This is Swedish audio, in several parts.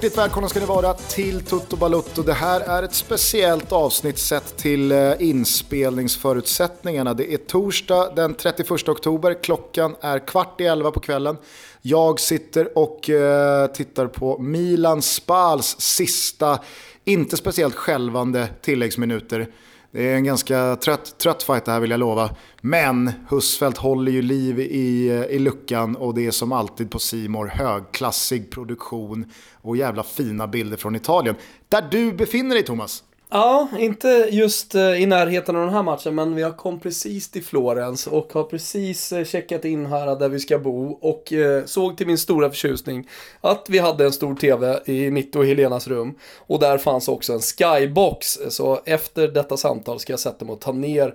Hjärtligt välkomna ska ni vara till Toto Balutto. Det här är ett speciellt avsnitt sett till eh, inspelningsförutsättningarna. Det är torsdag den 31 oktober, klockan är kvart i elva på kvällen. Jag sitter och eh, tittar på Milan Spals sista, inte speciellt skälvande tilläggsminuter. Det är en ganska trött, trött fight det här vill jag lova. Men Husfeldt håller ju liv i, eh, i luckan och det är som alltid på Simor högklassig produktion och jävla fina bilder från Italien. Där du befinner dig Thomas. Ja, inte just eh, i närheten av den här matchen, men vi har kom precis till Florens och har precis eh, checkat in här där vi ska bo och eh, såg till min stora förtjusning att vi hade en stor TV i mitt och Helenas rum och där fanns också en skybox. Så efter detta samtal ska jag sätta mig och ta ner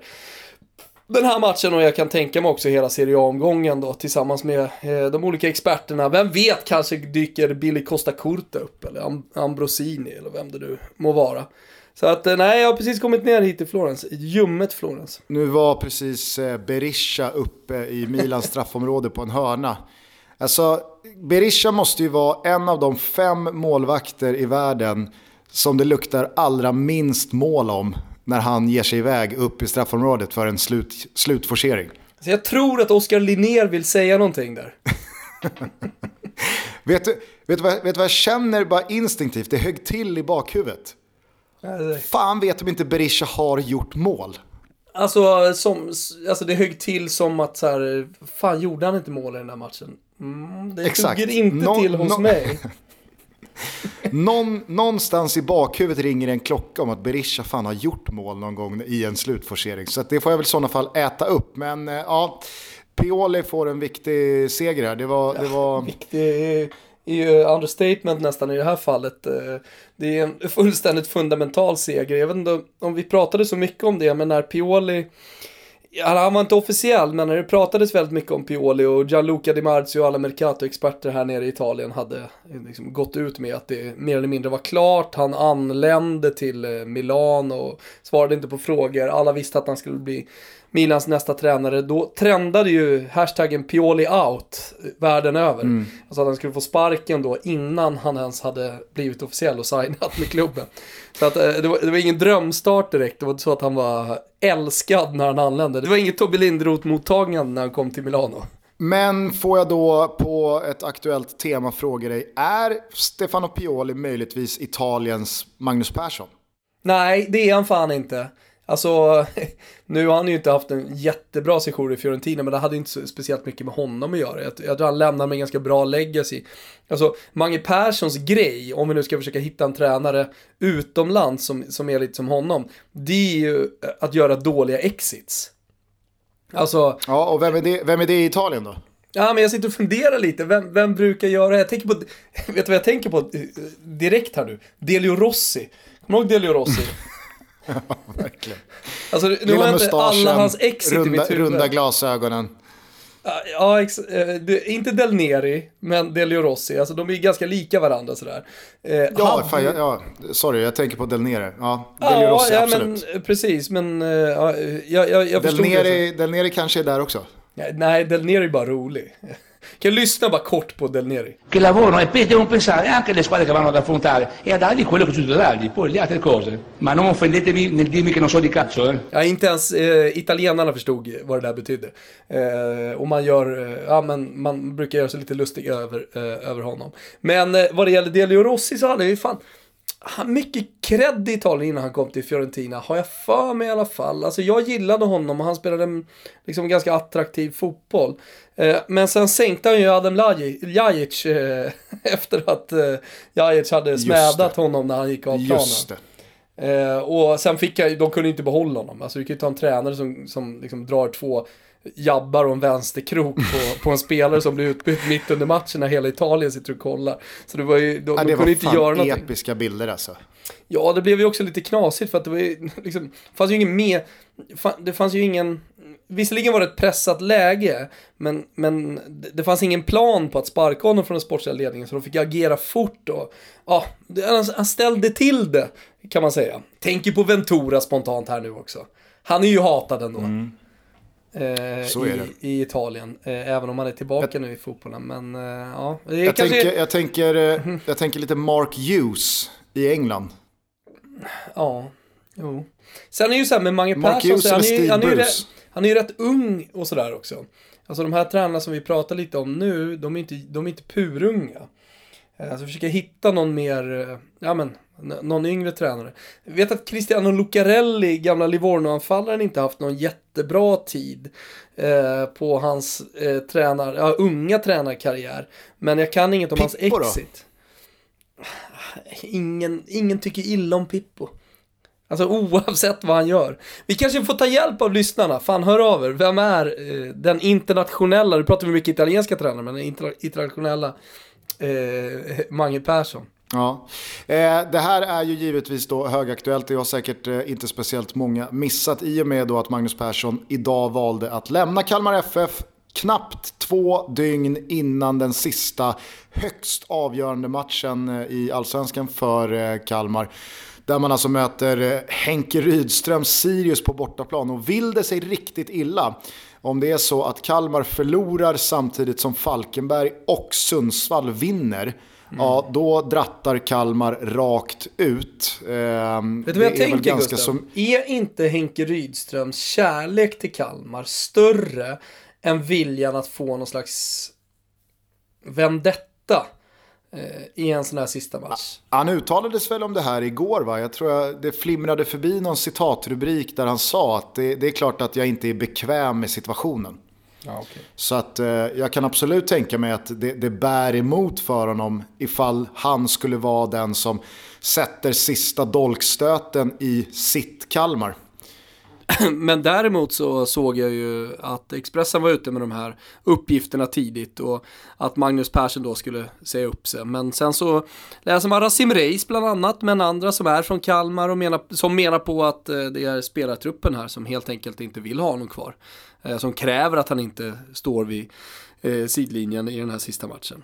den här matchen och jag kan tänka mig också hela Serie A-omgången då tillsammans med eh, de olika experterna. Vem vet, kanske dyker Billy Costa Curta upp eller Am Ambrosini eller vem det nu må vara. Så att eh, nej, jag har precis kommit ner hit till Florens, ljummet Florens. Nu var precis eh, Berisha uppe i Milans straffområde på en hörna. Alltså, Berisha måste ju vara en av de fem målvakter i världen som det luktar allra minst mål om när han ger sig iväg upp i straffområdet för en slut, slutforcering. Så jag tror att Oskar Linnér vill säga någonting där. vet, du, vet, du vad, vet du vad jag känner bara instinktivt? Det högg till i bakhuvudet. Fan vet om inte Berisha har gjort mål. Alltså, som, alltså det högg till som att så här, fan gjorde han inte mål i den här matchen? Mm, det Exakt. inte no, till hos mig. Någon, någonstans i bakhuvudet ringer en klocka om att Berisha fan har gjort mål någon gång i en slutforcering. Så det får jag väl i sådana fall äta upp. Men eh, ja, Pioli får en viktig seger här. Det var... Det var... Ja, viktig är ju understatement nästan i det här fallet. Eh, det är en fullständigt fundamental seger. Jag vet inte om vi pratade så mycket om det, men när Pioli han var inte officiell, men när det pratades väldigt mycket om Pioli och Gianluca Di Marzio och alla Mercato-experter här nere i Italien hade eh, liksom gått ut med att det mer eller mindre var klart. Han anlände till eh, Milano och svarade inte på frågor. Alla visste att han skulle bli Milans nästa tränare, då trendade ju hashtaggen Pioli out världen över. Mm. Alltså att han skulle få sparken då innan han ens hade blivit officiell och signat med klubben. Så att eh, det var, det var ingen drömstart direkt, det var inte så att han var älskad när han anlände. Det var inget Tobbe Lindroth-mottagande när han kom till Milano. Men får jag då på ett aktuellt tema fråga dig, är Stefano Pioli möjligtvis Italiens Magnus Persson? Nej, det är han fan inte. Alltså, nu har han ju inte haft en jättebra session i Fiorentina, men det hade inte speciellt mycket med honom att göra. Jag, jag tror han lämnar med en ganska bra legacy. Alltså, Mange Perssons grej, om vi nu ska försöka hitta en tränare utomlands som, som är lite som honom, det är ju att göra dåliga exits. Alltså... Ja, och vem är det, vem är det i Italien då? Ja, men jag sitter och funderar lite. Vem, vem brukar göra det? Jag tänker på, vet du vad jag tänker på direkt här nu? Delio Rossi. Kommer du ihåg Delio Rossi? ja, verkligen. Alltså, nu Lilla har inte alla hans exit runda, i mitt huvud. Runda glasögonen. Ja, ex, eh, inte Del Neri, men Delio Rossi. Alltså de är ganska lika varandra sådär. Eh, ja, han... fan, ja, ja, sorry, jag tänker på Del Neri. Ja, Delio ja, Rossi, ja, absolut. Men, precis, men uh, ja, jag, jag, jag Del Neri, Del Neri kanske är där också. Nej, Del Neri är bara rolig. Jag lyssna bara kort på Del Neri? Che lavorano e devono pensare anche alle squadre che vanno ad affrontare e a dargli quello che giusto da dargli, poi le altre cose. Ma non offendetevi nel dirmi che non so di cazzo, eh. Ja, inte ens eh, italienarna förstod vad det där betydde. Eh, och man gör, eh, ja men man brukar göra sig lite lustig över, eh, över honom. Men eh, vad det gäller Delio Rossi så hade ju fan han mycket cred i Italien innan han kom till Fiorentina, har jag för mig i alla fall. Alltså jag gillade honom och han spelade en liksom, ganska attraktiv fotboll. Eh, men sen sänkte han ju Adam Ljajic eh, efter att eh, hade smädat honom när han gick av planen. Eh, och sen fick jag, de kunde inte behålla honom. Alltså du kan ju ta en tränare som, som liksom drar två jabbar och en vänsterkrok på, på en spelare som blir utbytt mitt under matchen när hela Italien sitter och kollar. Så det var ju, de, ja, det de kunde inte göra någonting. episka bilder alltså. Ja, det blev ju också lite knasigt för att det var ju liksom, det fanns ju ingen med, det fanns ju ingen, visserligen var det ett pressat läge, men, men det fanns ingen plan på att sparka honom från den sportsliga ledningen, så de fick agera fort och, ja, han ställde till det, kan man säga. Tänker på Ventura spontant här nu också. Han är ju hatad ändå. Mm. I, i, Italien. även om han är tillbaka jag, nu i fotbollen. Men ja, jag, kanske... tänker, jag, tänker, mhm. jag tänker lite Mark Hughes i England. Ja, jo. Sen är det ju så här med Mange Persson, så han, är, han, är ju rätt, han är ju rätt ung och sådär också. Alltså de här tränarna som vi pratar lite om nu, de är inte, de är inte purunga. Alltså försöka hitta någon mer, ja men, någon yngre tränare. Jag vet att Cristiano Lucarelli, gamla Livorno-anfallaren, inte haft någon jättebra tid eh, på hans eh, tränar, ja, unga tränarkarriär. Men jag kan inget om Pippo hans exit. Då? Ingen, ingen tycker illa om Pippo. Alltså oavsett vad han gör. Vi kanske får ta hjälp av lyssnarna. Fan, hör av er. Vem är eh, den internationella, nu pratar vi mycket italienska tränare, men den internationella eh, Mange Persson? Ja, eh, det här är ju givetvis då högaktuellt. Det har säkert eh, inte speciellt många missat i och med då att Magnus Persson idag valde att lämna Kalmar FF knappt två dygn innan den sista högst avgörande matchen eh, i allsvenskan för eh, Kalmar. Där man alltså möter eh, Henke Rydström Sirius på bortaplan och vill det sig riktigt illa om det är så att Kalmar förlorar samtidigt som Falkenberg och Sundsvall vinner, mm. ja då drattar Kalmar rakt ut. Eh, Vet du vad jag tänker Gustav? Som... Är inte Henke Rydströms kärlek till Kalmar större än viljan att få någon slags vendetta? Eh, i en sån här sista match. Han uttalades väl om det här igår va? Jag tror att det flimrade förbi någon citatrubrik där han sa att det, det är klart att jag inte är bekväm med situationen. Ja, okay. Så att eh, jag kan absolut tänka mig att det, det bär emot för honom ifall han skulle vara den som sätter sista dolkstöten i sitt Kalmar. Men däremot så såg jag ju att Expressen var ute med de här uppgifterna tidigt och att Magnus Persson då skulle säga upp sig. Men sen så läser man Rasim Reis bland annat, men andra som är från Kalmar och menar, som menar på att eh, det är spelartruppen här som helt enkelt inte vill ha honom kvar. Eh, som kräver att han inte står vid eh, sidlinjen i den här sista matchen.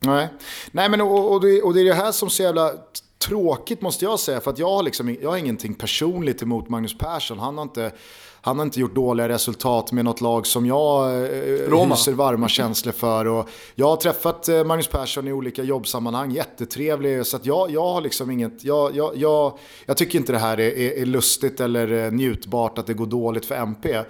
Nej, Nej men och, och, det, och det är det här som så jävla tråkigt måste jag säga. För att jag har, liksom, jag har ingenting personligt emot Magnus Persson. Han har inte, han har inte gjort dåliga resultat med något lag som jag eh, hyser varma känslor för. Och jag har träffat eh, Magnus Persson i olika jobbsammanhang, jättetrevlig. Så att jag, jag har liksom inget, jag, jag, jag, jag tycker inte det här är, är, är, lustigt eller eh, njutbart att det går dåligt för MP. Eh,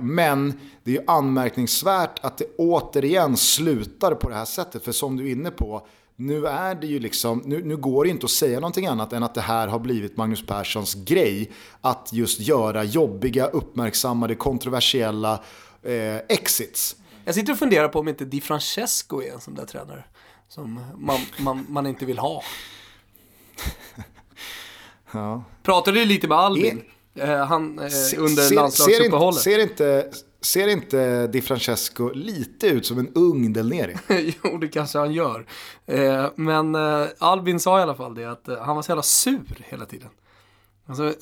men det är ju anmärkningsvärt att det återigen slutar på det här sättet. För som du är inne på, nu är det ju liksom, nu, nu, går det inte att säga någonting annat än att det här har blivit Magnus Perssons grej. Att just göra jobbiga, uppmärksammade, kontroversiella eh, exits. Jag sitter och funderar på om inte Di Francesco är en sån där tränare. Som man, man, man inte vill ha. ja. Pratade du lite med Albin? Är, eh, han, eh, under landslagsuppehållet. Ser inte, Ser inte Di Francesco lite ut som en ung Del Neri? jo, det kanske han gör. Eh, men eh, Albin sa i alla fall det, att eh, han var så jävla sur hela tiden. Alltså,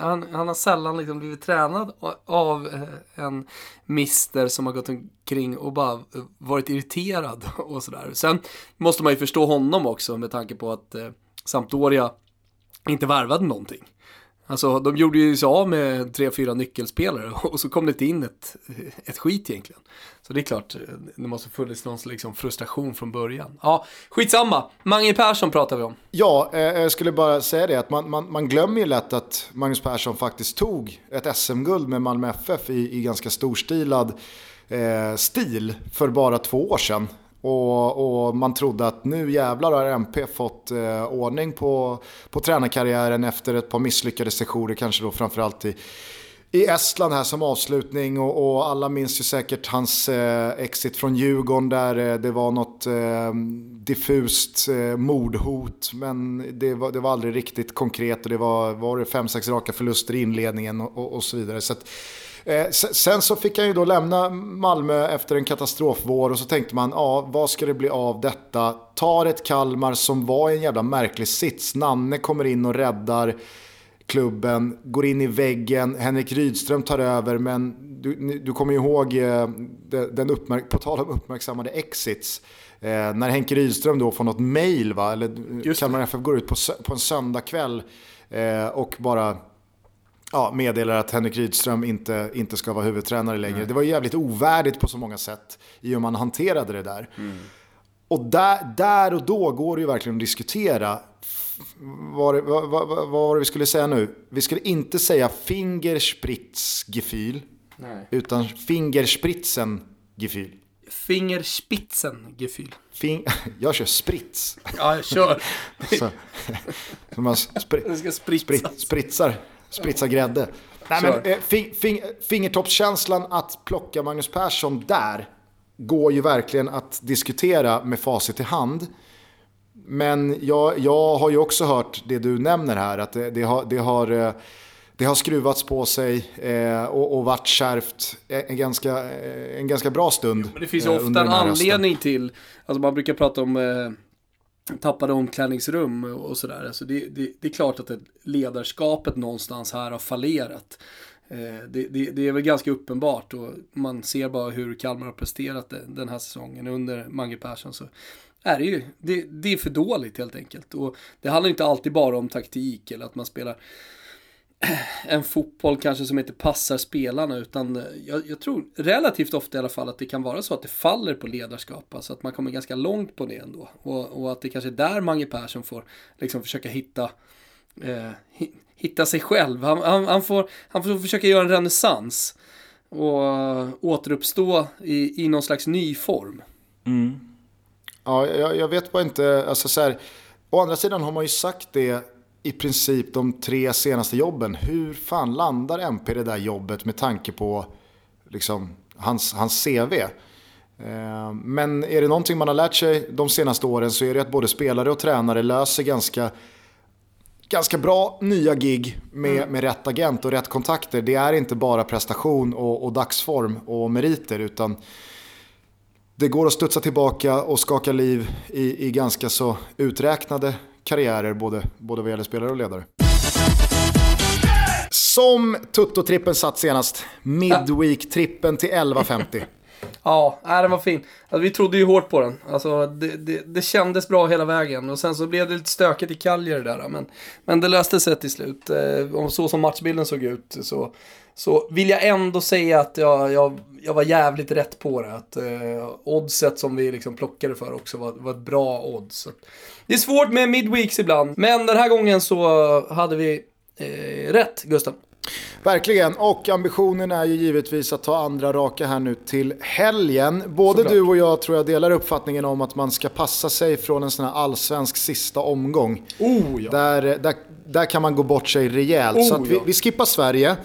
han, han har sällan liksom blivit tränad av eh, en mister som har gått omkring och bara eh, varit irriterad och sådär. Sen måste man ju förstå honom också med tanke på att eh, Sampdoria inte värvade någonting. Alltså de gjorde ju sig av med tre, fyra nyckelspelare och så kom det inte in ett, ett skit egentligen. Så det är klart, det måste funnits någon liksom frustration från början. Ja, skitsamma. Mange Persson pratar vi om. Ja, eh, jag skulle bara säga det att man, man, man glömmer ju lätt att Magnus Persson faktiskt tog ett SM-guld med Malmö FF i, i ganska storstilad eh, stil för bara två år sedan. Och, och, man trodde att nu jävlar har MP fått eh, ordning på, på tränarkarriären efter ett par misslyckade sessioner, kanske då framförallt i, i Estland här som avslutning och, och alla minns ju säkert hans eh, exit från Djurgården där eh, det var något eh, diffust eh, mordhot men det var, det var aldrig riktigt konkret och det var, var det fem, sex raka förluster i inledningen och, och, och så vidare. Så att, Eh, sen så fick han ju då lämna Malmö efter en katastrofvår och så tänkte man, ja vad ska det bli av detta? Tar ett Kalmar som var i en jävla märklig sits. Nanne kommer in och räddar klubben, går in i väggen, Henrik Rydström tar över men du, du kommer ju ihåg eh, den uppmärk på tal om uppmärksammade exits. Eh, när Henke Rydström då får något mail, va? eller Kalmar FF går ut på, på en söndagkväll eh, och bara ja, meddelar att Henrik Rydström inte, inte ska vara huvudtränare längre. Mm. Det var jävligt ovärdigt på så många sätt i hur man hanterade det där. Mm. Och där, där och då går det ju verkligen att diskutera. Vad, vad, vad, vad var det vi skulle säga nu? Vi skulle inte säga Fingerspritzgefühl. Utan Fingerspritzen-Gefühl. Fingerspitzengefühl. Fing jag kör sprits. Ja, jag kör. så, så man spri spritsa. spritsar, spritsar grädde. Nej, men, eh, fing fing fingertoppskänslan att plocka Magnus Persson där går ju verkligen att diskutera med facit i hand. Men jag, jag har ju också hört det du nämner här, att det, det har, det har eh, det har skruvats på sig eh, och, och varit kärvt en ganska, en ganska bra stund. Men det finns ju ofta en anledning hösten. till, alltså man brukar prata om eh, tappade omklädningsrum och sådär. Alltså det, det, det, är klart att ledarskapet någonstans här har fallerat. Eh, det, det, det, är väl ganska uppenbart och man ser bara hur Kalmar har presterat den här säsongen under Mange Persson. Så är det ju, det, det är för dåligt helt enkelt. Och det handlar inte alltid bara om taktik eller att man spelar en fotboll kanske som inte passar spelarna utan eh, jag, jag, tror relativt ofta i alla fall att det kan vara så att det faller på ledarskap. Alltså att man kommer ganska långt på det ändå. Och, och att det kanske är där Mange Persson får liksom försöka hitta, eh, hitta sig själv. Han, han, han, får, han får försöka göra en renässans och återuppstå i, i någon slags ny form. Mm. Ja, jag, jag, vet bara inte, alltså så här, å andra sidan har man ju sagt det i princip de tre senaste jobben. Hur fan landar MP det där jobbet med tanke på liksom, hans, hans CV? Eh, men är det någonting man har lärt sig de senaste åren så är det att både spelare och tränare löser ganska, ganska bra nya gig med, mm. med rätt agent och rätt kontakter. Det är inte bara prestation och, och dagsform och meriter utan det går att studsa tillbaka och skaka liv i, i ganska så uträknade karriärer både, både vad gäller spelare och ledare. Som Tutto-trippen satt senast. Midweek-trippen till 11.50. Ja, den var fin. Alltså, vi trodde ju hårt på den. Alltså, det, det, det, kändes bra hela vägen. Och sen så blev det lite stökigt i Kaljer där. Men, men det löste sig till slut. Eh, och så som matchbilden såg ut så, så vill jag ändå säga att jag, jag, jag var jävligt rätt på det. Att eh, oddset som vi liksom plockade för också var, var ett bra odds. Det är svårt med midweeks ibland. Men den här gången så hade vi eh, rätt, Gustav. Verkligen, och ambitionen är ju givetvis att ta andra raka här nu till helgen. Både Såklart. du och jag tror jag delar uppfattningen om att man ska passa sig från en sån här allsvensk sista omgång. Oh, ja. där, där, där kan man gå bort sig rejält. Oh, så vi, ja. vi skippar Sverige.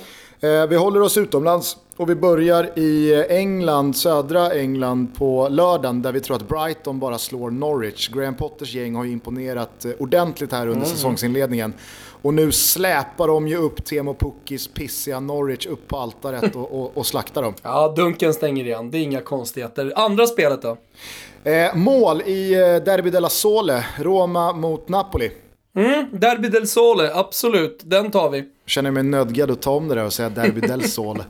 Eh, vi håller oss utomlands och vi börjar i England, södra England på lördagen där vi tror att Brighton bara slår Norwich. Graham Potters gäng har ju imponerat eh, ordentligt här under mm. säsongsinledningen. Och nu släpar de ju upp Temo Puckis pissiga Norwich upp på altaret och, och, och slaktar dem. Ja, dunken stänger igen. Det är inga konstigheter. Andra spelet då? Eh, mål i eh, Derby della Sole, Roma mot Napoli. Mm, Derby del Sole, absolut. Den tar vi. Känner mig nödgad att ta om det där och säga Derby del Sole.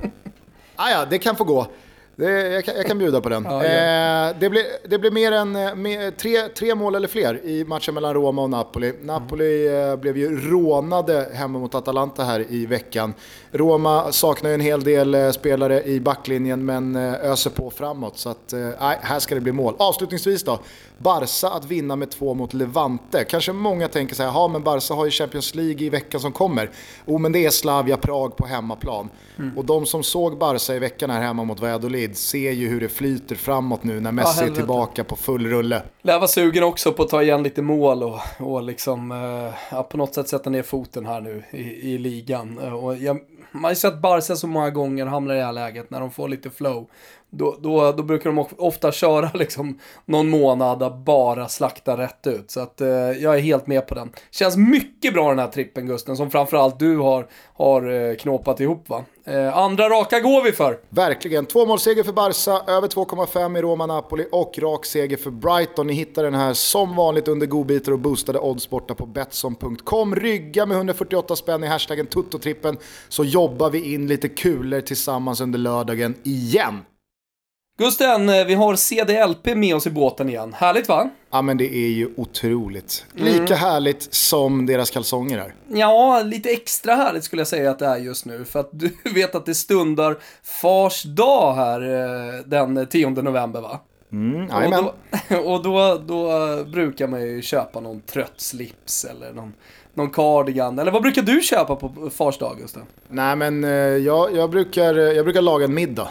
ah, ja, det kan få gå. Det, jag, kan, jag, kan, bjuda på den. Ja, ja. Eh, det, blir, det blir mer än eh, med, tre, tre mål eller fler i matchen mellan Roma och Napoli. Napoli eh, blev ju rånade hemma mot Atalanta här i veckan. Roma saknar ju en hel del eh, spelare i backlinjen men eh, öser på framåt. Så att, eh, här ska det bli mål. Avslutningsvis då. Barca att vinna med två mot Levante. Kanske många tänker så här, ja men Barca har ju Champions League i veckan som kommer. Jo men det är Slavia Prag på hemmaplan. Mm. Och de som såg Barca i veckan här hemma mot Valladolid ser ju hur det flyter framåt nu när Messi ja, är tillbaka på full rulle. Lär vara sugen också på att ta igen lite mål och, och liksom, eh, ja, på något sätt sätta ner foten här nu i, i ligan. Och jag, man har ju sett Barca så många gånger hamna i det här läget när de får lite flow. Då, då, då brukar de ofta köra liksom någon månad och bara slakta rätt ut. Så att eh, jag är helt med på den. Känns mycket bra den här trippen Gusten, som framförallt du har, har eh, knåpat ihop va. Eh, andra raka går vi för. Verkligen. Två målseger för Barca, över 2,5 i Roma-Napoli och rak seger för Brighton. Ni hittar den här som vanligt under godbitar och boostade odds borta på Betsson.com. Rygga med 148 spänn i hashtaggen Tuttotrippen så jobbar vi in lite kulor tillsammans under lördagen igen. Gusten, eh, vi har CDLP med oss i båten igen. Härligt va? Ja men det är ju otroligt. Lika Mm. härligt som deras kalsonger är. Ja, lite extra härligt skulle jag säga att det är just nu. För att du vet att det stundar Fars dag här eh, den 10 november va? Mm, Och, då, och då, då brukar man ju köpa någon trött slips eller någon, någon cardigan. Eller vad brukar du köpa på Fars dag Gusten? Nej men eh, jag, jag, brukar, jag brukar laga en middag.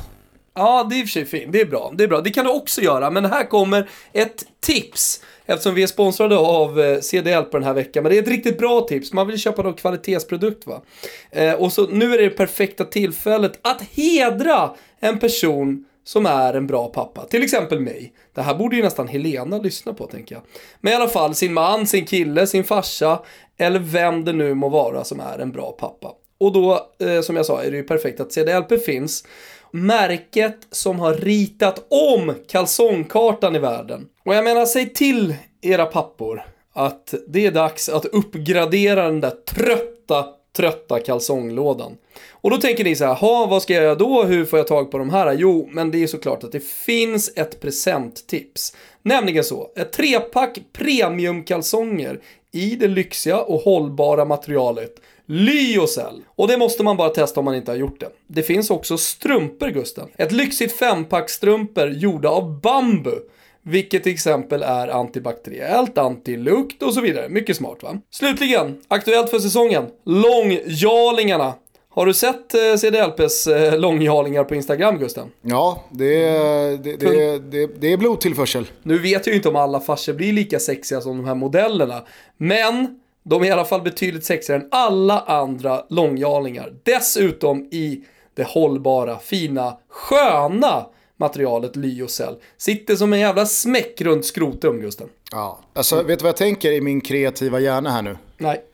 Ja, det är i och för sig fint. Det är bra. Det är bra. Det kan du också göra. Men här kommer ett tips. Eftersom vi är sponsrade av eh, CDL på den här veckan. Men det är ett riktigt bra tips. Man vill köpa någon kvalitetsprodukt va. Eh, och så nu är det det perfekta tillfället att hedra en person som är en bra pappa. Till exempel mig. Det här borde ju nästan Helena lyssna på tänker jag. Men i alla fall sin man, sin kille, sin farsa. Eller vem det nu må vara som är en bra pappa. Och då, eh, som jag sa, är det ju perfekt att CDLP finns. Märket som har ritat om kalsongkartan i världen. Och jag menar, säg till era pappor att det är dags att uppgradera den där trötta, trötta kalsonglådan. Och då tänker ni så här, ha vad ska jag göra då? Hur får jag tag på de här? Jo, men det är såklart att det finns ett presenttips. Nämligen så, ett trepack premiumkalsonger i det lyxiga och hållbara materialet Lyocell. Och det måste man bara testa om man inte har gjort det. Det finns också strumpor, Gusten. Ett lyxigt fempack strumpor gjorda av bambu. Vilket till exempel är antibakteriellt, antilukt och så vidare. Mycket smart va? Slutligen, aktuellt för säsongen. Långjalingarna. Har du sett eh, CDLPs eh, långjalingar på Instagram, Gusten? Ja, det, är- det, det, det, det är blodtillförsel. Nu vet jag ju inte om alla farsor blir lika sexiga som de här modellerna. Men de är i alla fall betydligt sexigare än alla andra långjalingar. Dessutom i det hållbara, fina, sköna materialet Lyocell. Sitter som en jävla smäck runt skrotum, Gusten. Ja. Alltså, vet du vad jag tänker i min kreativa hjärna här nu? Nej.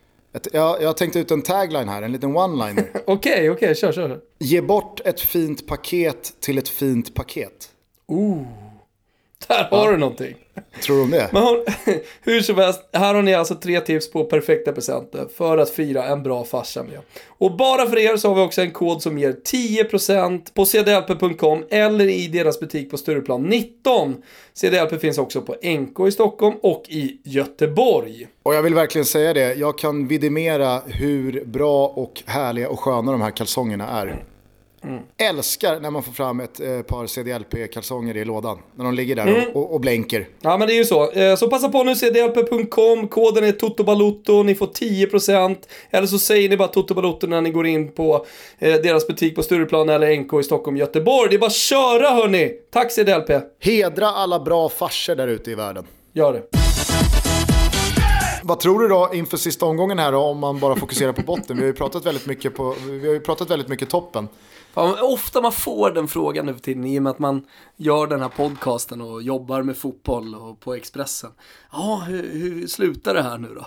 Jag, jag tänkt ut en tagline här, en liten one-liner. Okej, okej, kör, kör. Ge bort ett fint paket till ett fint paket. Där har du någonting. Tror du om det? Men hon, hur som helst, här har ni alltså tre tips på perfekta presenter för att fira en bra farsa med. Och bara för er så har vi också en kod som ger 10% på cdlp.com eller i deras butik på Stureplan 19. CDLP finns också på NK i Stockholm och i Göteborg. Och jag vill verkligen säga det, jag kan vidimera hur bra och härliga och sköna de här kalsongerna är. Älskar när man får fram ett eh, par CDLP-kalsonger i lådan. När de ligger där och, och, och blänker. Ja men det är ju så. Eh, Så passa på nu cdlp.com, koden är TOTOBALOTTO, ni får 10% eller så säger ni bara TOTOBALOTTO när ni går in på eh, deras butik på Stureplan eller NK i Stockholm, Göteborg. Det är bara att köra hörni! Tack CDLP! Hedra alla bra farsor där ute i världen. Gör det. Vad tror du då inför sista omgången här då, om man bara fokuserar på botten? Vi har ju pratat väldigt mycket, på, vi har pratat väldigt mycket toppen. Fan, ofta man får den frågan nu för tiden i och med att man gör den här podcasten och jobbar med fotboll och på Expressen. Ja, hur, hur slutar det här nu då?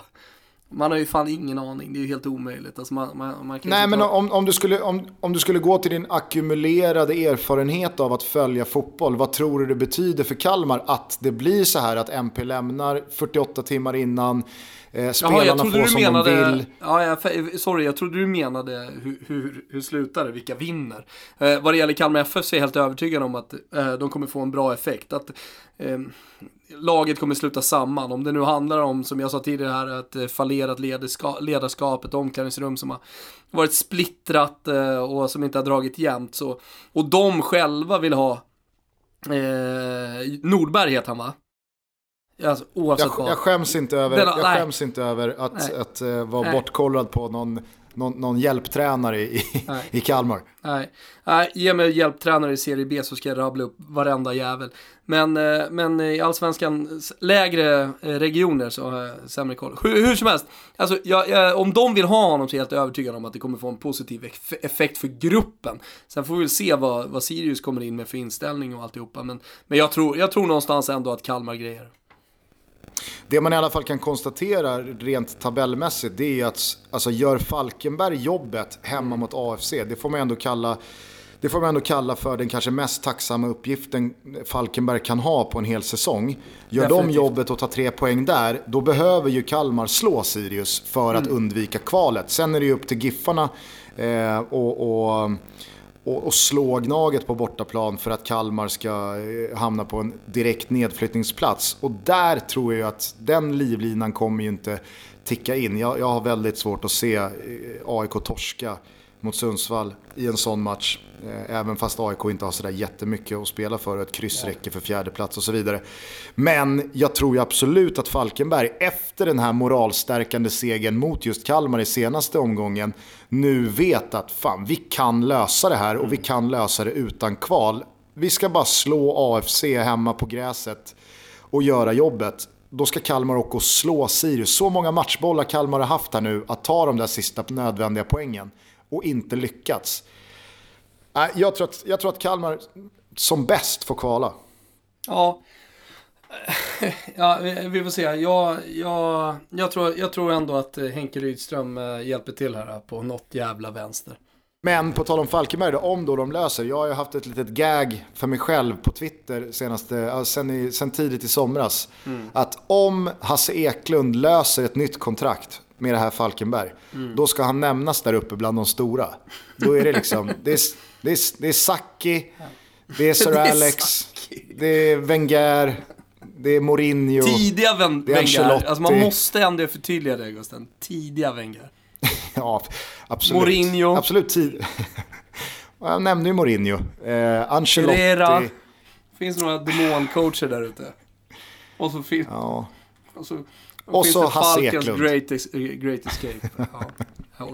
Man har ju fan ingen aning, det är ju helt omöjligt. Alltså man, man, man Nej, men ta- om, om, du skulle, om, om du skulle gå till din ackumulerade erfarenhet av att följa fotboll, vad tror du det betyder för Kalmar att det blir så här att MP lämnar 48 timmar innan, eh, Jaha, spelarna jag trodde får du som menade, de vill. ja, jag, sorry, jag trodde du menade hur, hur, hur slutar det, vilka vinner. Eh, vad det gäller Kalmar FF så är jag helt övertygad om att eh, de kommer få en bra effekt. Att eh, laget kommer sluta samman. Om det nu handlar om, som jag sa tidigare här, ett eh, fallerat ledarska, ledarskap, ett omklädningsrum som har varit splittrat eh, och som inte har dragit jämnt. Så, och de själva vill ha eh, Nordberg heter han va? Alltså, oavsett Jag, vad. jag skäms inte över, Den- jag nej. skäms inte över att, Nej. att eh, vara Nej. bortkollrad på någon, någon, någon hjälptränare i, i, Kalmar. Nej, Nej ge mig hjälptränare i Serie B så ska jag rabbla upp varenda jävel. Men, eh, men i allsvenskans lägre eh, regioner så har jag sämre koll. Hur, hur som helst, alltså, jag, jag, om de vill ha honom så är jag helt övertygad om att det kommer få en positiv eff- effekt för gruppen. Sen får vi väl se vad, vad Sirius kommer in med för inställning och alltihopa. Men, men jag, tror, jag tror någonstans ändå att Kalmar grejer. Det man i alla fall kan konstatera rent tabellmässigt det är att alltså, gör Falkenberg jobbet hemma mot AFC, det får man ändå kalla det får man ändå kalla för den kanske mest tacksamma uppgiften Falkenberg kan ha på en hel säsong. Gör de Definitivt. jobbet och tar tre poäng där, då behöver ju Kalmar slå Sirius för att undvika kvalet. Sen är det ju upp till Giffarna eh, och, och, och, och slå Gnaget på bortaplan för att Kalmar ska eh, hamna på en direkt nedflyttningsplats. Och där tror jag att den livlinan kommer ju inte ticka in. Jag, jag har väldigt svårt att se eh, AIK torska mot Sundsvall i en sån match. Eh, även fast AIK inte har sådär jättemycket att spela för och ett kryss räcker för fjärde plats och så vidare. Men jag tror ju absolut att Falkenberg efter den här moralstärkande segern mot just Kalmar i senaste omgången nu vet att fan vi kan lösa det här och vi kan lösa det utan kval. Vi ska bara slå AFC hemma på gräset och göra jobbet då ska Kalmar åka och slå Sirius. Så många matchbollar Kalmar har haft här nu att ta de där sista nödvändiga poängen och inte lyckats. Jag tror att, jag tror att Kalmar som bäst får kvala. Ja, ja vi får se. Jag, jag, jag, tror, jag tror ändå att Henke Rydström eh, hjälper till här på något jävla vänster. Men på tal om Falkenberg, då, om då de löser. Jag har ju haft ett litet gag för mig själv på Twitter senaste, sen, i, sen tidigt i somras. Mm. Att om Hasse Eklund löser ett nytt kontrakt med det här Falkenberg, mm. då ska han nämnas där uppe bland de stora. Då är det liksom, det är, det är, det är Sacchi, det är Sir Alex, det är Wenger, det är Mourinho. Tidiga Ven det är Wenger, alltså man måste ändå förtydliga det Gusten. Tidiga Wenger. ja, absolut. Mourinho. Absolut tid. Jag nämnde ju Mourinho. Eh, Ancelotti. Herrera. finns några demoncoacher där ute. Och så finns... Ja. Och så, och, och så Hasse Eklund. Great, es great Escape. ja.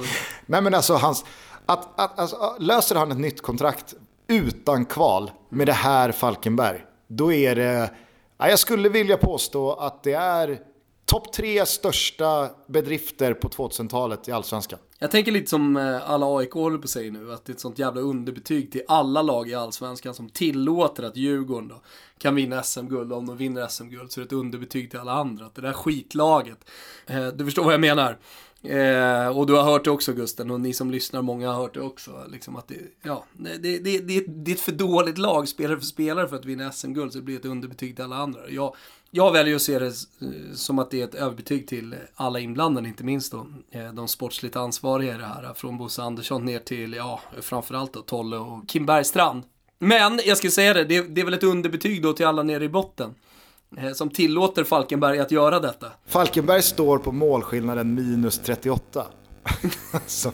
Nej men alltså, hans, att, att, alltså, löser han ett nytt kontrakt utan kval med det här Falkenberg, då är det... Ja, jag skulle vilja påstå att det är topp tre största bedrifter på 2000-talet i Allsvenskan. Jag tänker lite som eh, alla AIK håller på sig nu, att det är ett sånt jävla underbetyg till alla lag i Allsvenskan som tillåter att Djurgården då kan vinna SM-guld. Om de vinner SM-guld så är det ett underbetyg till alla andra. Att det där skitlaget, eh, du förstår vad jag menar. Eh, och du har hört det också Gusten och ni som lyssnar, många har hört det också. Liksom att det, ja, det, det, det, det är ett för dåligt lag, spelare för spelare, för att vinna SM-guld. Så det blir ett underbetyg till alla andra. Jag, jag väljer att se det som att det är ett överbetyg till alla inblandade, inte minst då eh, de sportsligt ansvariga i det här. Från Bosse Andersson ner till, ja, framförallt då Tolle och Kim Bergstrand. Men, jag ska säga det, det, det är väl ett underbetyg då till alla nere i botten. Eh, som tillåter Falkenberg att göra detta. Falkenberg står på målskillnaden minus 38. alltså.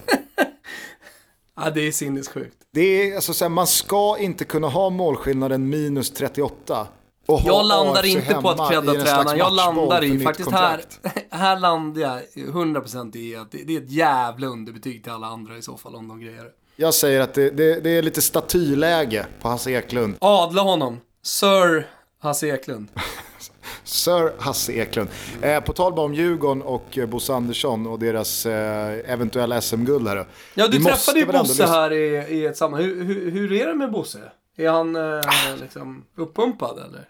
ja, det är sinnessjukt. Det är, alltså, så här, man ska inte kunna ha målskillnaden minus 38. Jag landar inte på att credda tränaren. Jag landar i, faktiskt här, här landar jag 100% i att det, det är ett jävla underbetyg till alla andra i så fall om de grejer Jag säger att det, det, det är lite statyläge på Hasse Eklund. Adla honom. Sir Hasse Eklund. Sir Hasse Eklund. Eh, på tal om Djurgården och eh, Bosse Andersson och deras eh, eventuella SM-guld här. Ja, du Vi träffade ju Bosse här i, i ett sammanhang. Hur, hur, hur, är det med Bosse? Är han eh, ah. liksom uppumpad eller?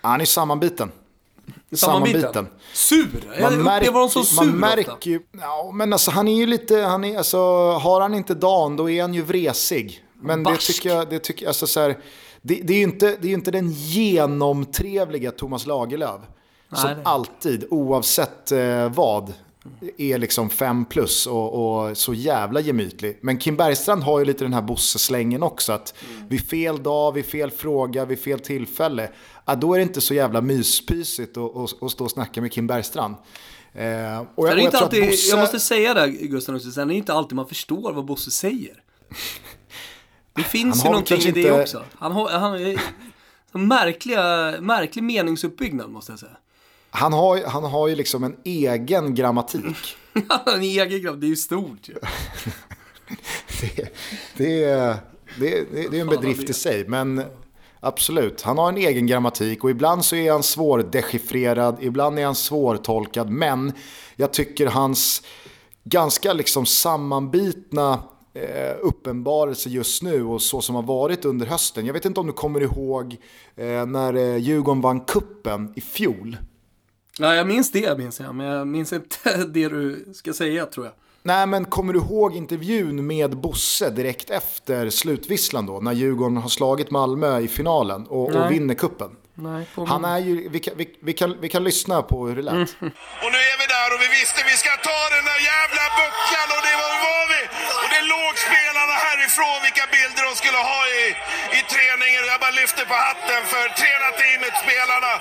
Han är sammanbiten. Sammanbiten? Sur? Jag upplever honom som sur Man märker ju, ja, men alltså han är ju lite, han är, alltså, har han inte dagen då är han ju vresig. Men Barsk. det tycker jag, det tycker, alltså så här, det, det, är ju inte, det är inte den genomtrevliga Thomas Lagerlöf. Nej, som alltid, oavsett eh, vad, är liksom fem plus och, och, så jävla gemytlig. Men Kim Bergstrand har ju lite den här Bosse-slängen också. Att mm. vid fel dag, vid fel fråga, vid fel tillfälle. Ja, då är det inte så jävla myspysigt att, att stå och snacka med Kim Bergstrand. Eh, och jag, och jag, alltid, Bosse... jag måste säga det Gustav, sen är det inte alltid man förstår vad Bosse säger. Det finns ju någonting i det inte... också. Han har, han märkliga, märklig meningsuppbyggnad måste jag säga. Han har, han har ju liksom en egen grammatik. en egen grammatik, det är ju stort ju. det, det, är, det, det, det är en bedrift i sig, men absolut. Han har en egen grammatik och ibland så är han svårdechiffrerad, ibland är han svårtolkad, men jag tycker hans ganska liksom sammanbitna eh, uppenbarelse just nu och så som har varit under hösten. Jag vet inte om du kommer ihåg eh, när eh, Djurgården vann kuppen i fjol. Ja, jag minns det minns jag, men jag minns inte det du ska säga tror jag. Nej, men kommer du ihåg intervjun med Bosse direkt efter slutvisslan då? När Djurgården har slagit Malmö i finalen och, och vinner kuppen. Nej, Han är ju, vi kan, vi, vi, kan, vi kan lyssna på hur det lät. Och nu är vi där och vi visste vi ska ta den där jävla bucklan och det var, var vi. Och det låg spelarna härifrån vilka bilder de skulle ha i, i träningen. Jag bara lyfter på hatten för tränarteamet, spelarna.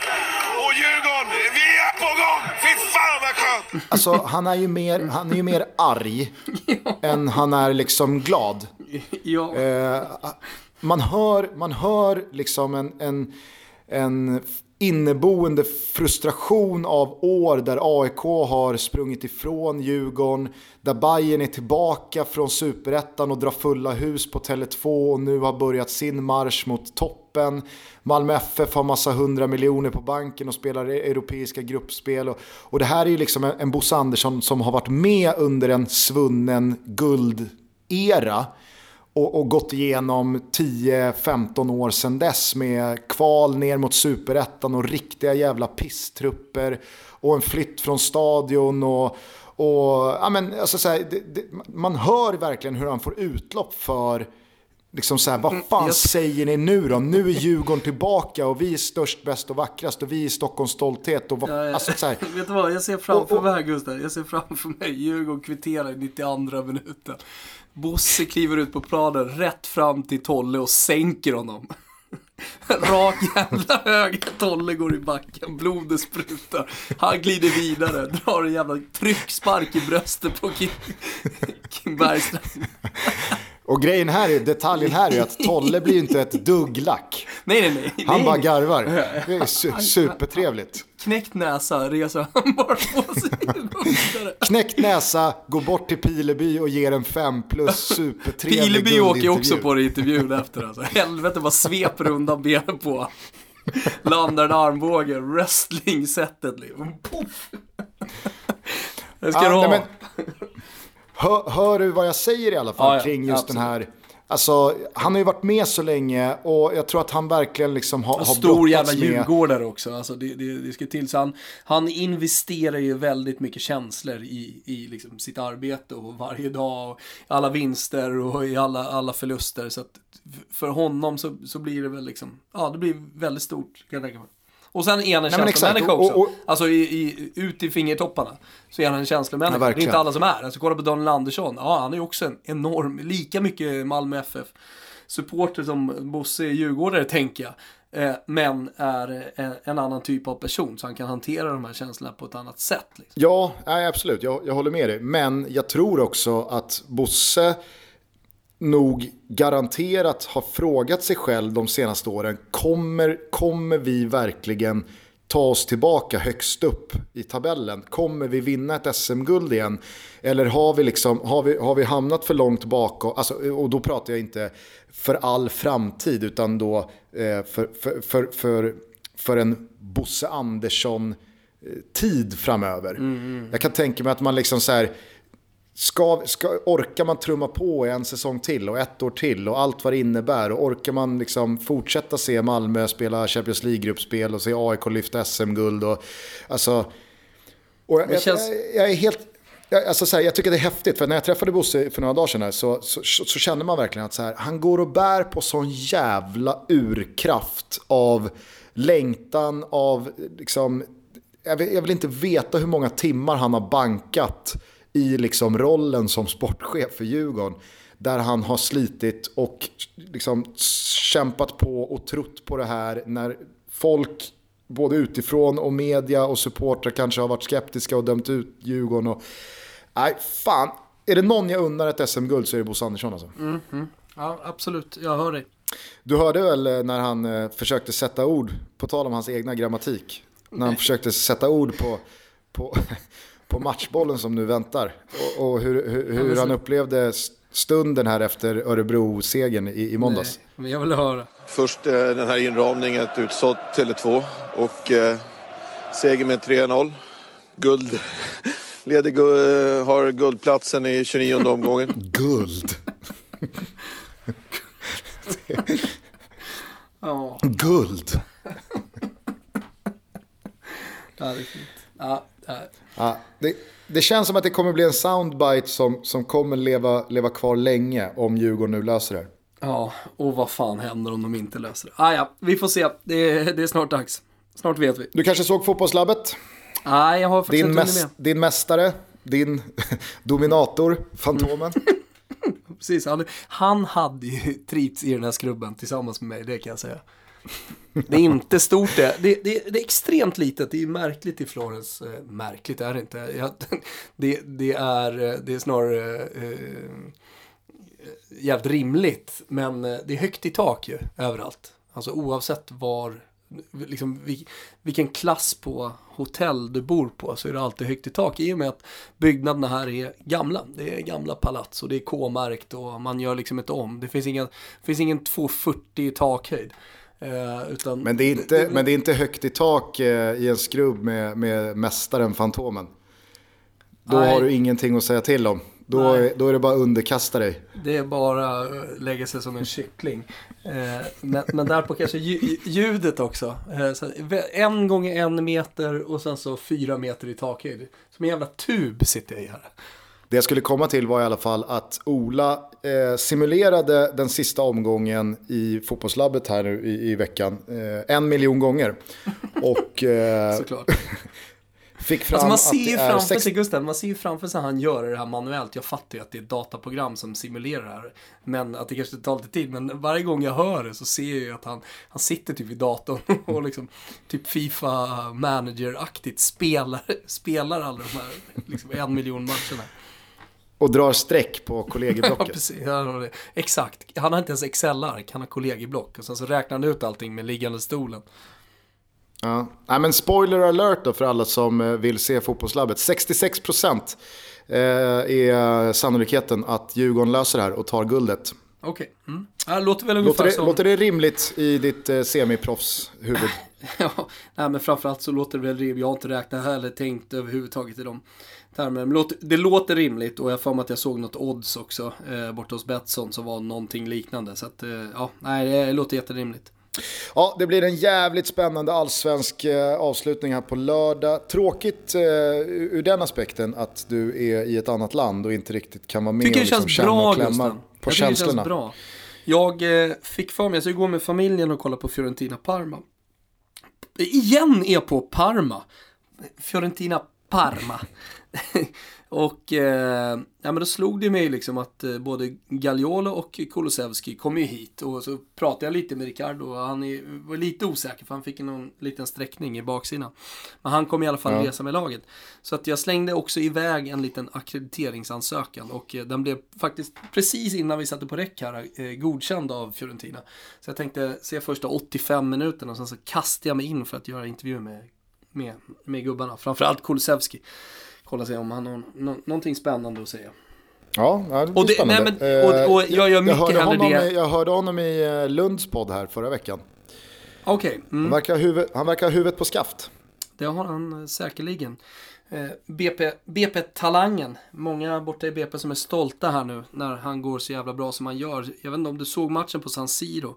Och Djurgården, vi är på gång! Fy fan vad skönt! Alltså han är ju mer, han är ju mer arg än han är liksom glad. Ja. Eh, man, hör, man hör liksom en, en, en inneboende frustration av år där AIK har sprungit ifrån Djurgården, där Bayern är tillbaka från superettan och drar fulla hus på Tele2 och nu har börjat sin marsch mot toppen. Malmö FF har massa hundra miljoner på banken och spelar e- europeiska gruppspel. Och, och det här är ju liksom en, en Bosse Andersson som har varit med under en svunnen guldera och, och gått igenom 10-15 år sedan dess med kval ner mot superettan och riktiga jävla pisstrupper och en flytt från stadion och, och ja, men, alltså, så här, det, det, man hör verkligen hur han får utlopp för Liksom så här, vad fan jag- säger ni nu då? Nu är Djurgården tillbaka och vi är störst, bäst och vackrast och vi är Stockholms stolthet. Och vad, Ja, ja. alltså, så här, Vet du vad, jag ser framför Och- och- mig Gustav, jag ser framför mig Djurgården kvitterar i 92 minuten. Bosse kliver ut på planen rätt fram till Tolle och sänker honom. Rak jävla höger, Tolle går i backen, blodet sprutar. Han glider vidare, drar en jävla tryckspark i bröstet på Kim, Kim Bergström. Och grejen här är, detaljen här är att Tolle blir ju inte ett dugg lack. Nej, nej, nej. Han nej. bara garvar. Det är su- supertrevligt. Knäckt näsa reser han bara på sig. Knäckt näsa, går bort till Pileby och ger en fem plus supertrevlig Pileby åker ju också på det intervjun efter alltså. Helvete vad sveper undan benen på. Landar en armbåge, wrestling-sättet liksom. Poff! Det ska Ja, du ha. nej, men, hör, hör du vad jag säger i alla fall Ja, kring just absolut. den här... Alltså, han har ju varit med så länge och jag tror att han verkligen liksom har, har Stor jävla djurgårdare också. Alltså det, det, det ska till. Så han, han investerar ju väldigt mycket känslor i, i liksom sitt arbete och varje dag. Och alla vinster och i alla, alla förluster. Så att för honom så, så blir det väl liksom, ja det blir väldigt stort kan jag tänka mig. Och sen är han en känslomänniska också. och- och- Alltså i, i, ut i fingertopparna så är han en Ja, känslomänniska. det är inte alla som är. Alltså kolla på Daniel Andersson. Ja, han är ju också en enorm, lika mycket Malmö FF supporter som Bosse är djurgårdare tänker jag. Eh, men är en, en annan typ av person så han kan hantera de här känslorna på ett annat sätt. Liksom. Ja, nej, absolut. Jag, jag håller med dig. Men jag tror också att Bosse nog garanterat har frågat sig själv de senaste åren. Kommer, kommer vi verkligen ta oss tillbaka högst upp i tabellen? Kommer vi vinna ett SM-guld igen? Eller har vi, liksom, har vi, har vi hamnat för långt bakom? Alltså, och då pratar jag inte för all framtid utan då eh, för, för, för, för, för en Bosse Andersson tid framöver. Jag kan tänka mig att man liksom så här, ska, ska, orkar man trumma på en säsong till och ett år till och allt vad det innebär? Och orkar man liksom fortsätta se Malmö spela Champions League-gruppspel och se AIK lyfta SM-guld och alltså... Och jag, känns- jag, jag är helt... Jag, alltså så här, jag tycker det är häftigt, för när jag träffade Bosse för några dagar sedan här, så, så, så, så känner man verkligen att så här, han går och bär på sån jävla urkraft av längtan, av liksom, jag vill, jag vill inte veta hur många timmar han har bankat i liksom rollen som sportchef för Djurgården. Där han har slitit och liksom kämpat på och trott på det här när folk både utifrån och media och supportrar kanske har varit skeptiska och dömt ut Djurgården. Och, nej, fan. Är det någon jag unnar ett SM-guld så är det Bosse Andersson alltså. Ja, absolut. Jag hör dig. Du hörde väl eh, när han eh, försökte sätta ord, på tal om hans egna grammatik, när han försökte sätta ord på, på, på matchbollen som nu väntar. Och, och hur, hur, hur han upplevde stunden här efter Örebro-segern i, i måndags. Nej, men jag vill höra. Först eh, den här inramningen, ett utsålt Tele2 och eh, seger med 3-0. Guld. Leder, gu- har guldplatsen i 29 omgången. Guld! Ja, Guld! det är fint. Ja, det är. Ja, det, det känns som att det kommer bli en soundbite som, som kommer leva, leva kvar länge om Djurgården nu löser det. Ja, och vad fan händer om de inte löser det? Ah, ja, vi får se. Det är, det är snart dags. Snart vet vi. Du kanske såg Fotbollslabbet? Nej, jag har faktiskt Din, inte hunnit mäs- med. din mästare, din dominator, Fantomen. Precis, han, han hade ju trivts i den här skrubben tillsammans med mig, det kan jag säga. Det är inte stort det. Det, det, det är extremt litet. Det är märkligt i Florens. Eh, märkligt är det inte. Jag, det, det, är, eh, det är snarare eh, jävligt rimligt. Men eh, det är högt i tak ju, överallt. Alltså oavsett var, liksom, vil, vilken klass på hotell du bor på så är det alltid högt i tak. I och med att byggnaderna här är gamla. Det är gamla palats och det är K-märkt och man gör liksom inte om. Det finns ingen, det finns ingen 240 i takhöjd. Eh, utan Men det är inte, men det är inte högt i tak eh, i en skrubb med, med mästaren Fantomen. Då Nej. har du ingenting att säga till om. Då, är- då är det bara att underkasta dig. Det är bara att lägga sig som en kyckling. Eh, men, men där på kanske lju- ljudet också. Eh, så en gånger en meter och sen så fyra meter i takhöjd. Som en jävla tub sitter jag i här. Det jag skulle komma till var i alla fall att Ola eh, simulerade den sista omgången i fotbollslabbet här nu i, i veckan eh, en miljon gånger. Och eh, Såklart. fick fram Alltså man att ser ju det är framför sex- sig, Gustav, man ser ju framför sig han gör det här manuellt. Jag fattar ju att det är ett dataprogram som simulerar det här. Men att det kanske tar lite tid. Men varje gång jag hör det så ser jag ju att han, han sitter typ vid datorn och liksom typ Fifa manager-aktigt spelar, spelar alla de här liksom en miljon matcherna. Och drar streck på Ja, kollegieblocket. precis. Han. Exakt. Han har inte ens Excel-ark, han har kollegieblock. Och sen så räknar han ut allting med liggande stolen. Ja. Nej, men spoiler alert då för alla som eh, vill se fotbollslabbet. 66% eh, är sannolikheten att Djurgården löser det här och tar guldet. Okej. Mm. Ja, det låter väl ungefär Låter det, som... låter det rimligt i ditt eh, semiproffshuvud? Ja, nej men framförallt så låter det väl rimligt. Jag har inte räknat eller tänkt överhuvudtaget i de termerna. Men det låter, det låter rimligt och jag mig att jag såg något odds också eh, borta hos Betsson som var någonting liknande. Så att, eh, ja, nej det låter jätterimligt. Ja, det blir en jävligt spännande allsvensk eh, avslutning här på lördag. Tråkigt eh, ur den aspekten att du är i ett annat land och inte riktigt kan vara med Tycker och känns liksom känna bra och klämma Gustav. På jag tycker det känslorna. känns bra. Jag eh, fick för mig, jag ska gå med familjen och kolla på Fiorentina Parma. Igen är på Parma. Fiorentina Parma. och eh, ja, men då slog det mig liksom att eh, både Gagliolo och Kulusevski kom ju hit. Och så pratade jag lite med Ricardo och han är, var lite osäker för han fick någon liten sträckning i baksidan. Men han kom i alla fall Ja. resa med laget. Så att jag slängde också iväg en liten akkrediteringsansökan och eh, den blev faktiskt precis innan vi satte på räck här eh, godkänd av Fiorentina. Så jag tänkte se första 85 minuterna och sen så kastade jag mig in för att göra intervju med, med, med gubbarna. Framförallt Kulusevski. Kolla se om han har nå- någonting spännande att säga. Ja, det blir Och det- spännande. nej, men- och- och Eh, jag gör mycket hörde hellre honom det. I, jag hörde honom i eh, Lunds podd här förra veckan. Okej, mm. Han, verkar ha huvud, han verkar ha huvudet på skaft. Det har han eh, säkerligen. BP, BP-talangen. Många borta i BP som är stolta här nu när han går så jävla bra som han gör. Jag vet inte om du såg matchen på San Siro.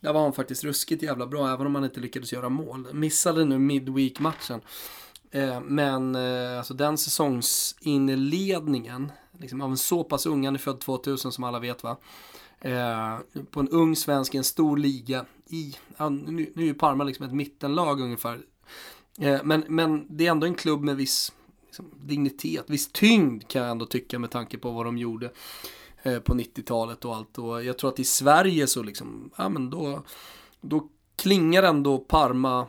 Där var han faktiskt ruskigt jävla bra även om han inte lyckades göra mål. Missade nu midweek-matchen. Eh, men eh, alltså den säsongsinledningen liksom, av en så pass ung, han är född 2000 som alla vet va. Eh, på en ung svensk i en stor liga. I, ja, nu, nu är ju Parma liksom ett mittenlag ungefär. Eh, men, men det är ändå en klubb med viss liksom, dignitet, viss tyngd kan jag ändå tycka med tanke på vad de gjorde eh, på 90-talet och allt. Och jag tror att i Sverige så liksom, ja men då, då klingar ändå Parma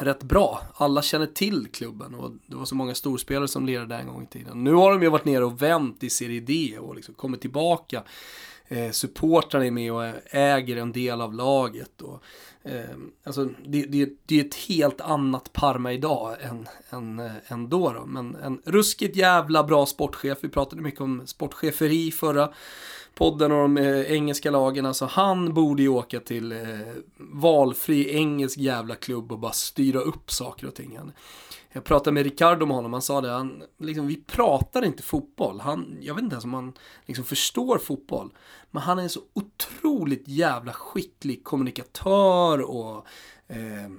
rätt bra. Alla känner till klubben och det var så många storspelare som lirade där en gång i tiden. Nu har de ju varit nere och vänt i Serie D och liksom kommit tillbaka. Eh, supportrarna är med och äger en del av laget. Och, eh, alltså, det, det, det är ett helt annat Parma idag än, än, eh, än då, då. Men en ruskigt jävla bra sportchef. Vi pratade mycket om sportcheferi förra podden och de eh, engelska lagen. Alltså han borde ju åka till eh, valfri engelsk jävla klubb och bara styra upp saker och ting. Han, jag pratade med Ricardo om honom, han sa det, han, liksom, vi pratar inte fotboll. Han, jag vet inte ens om han liksom förstår fotboll. Men han är en så otroligt jävla skicklig kommunikatör och eh,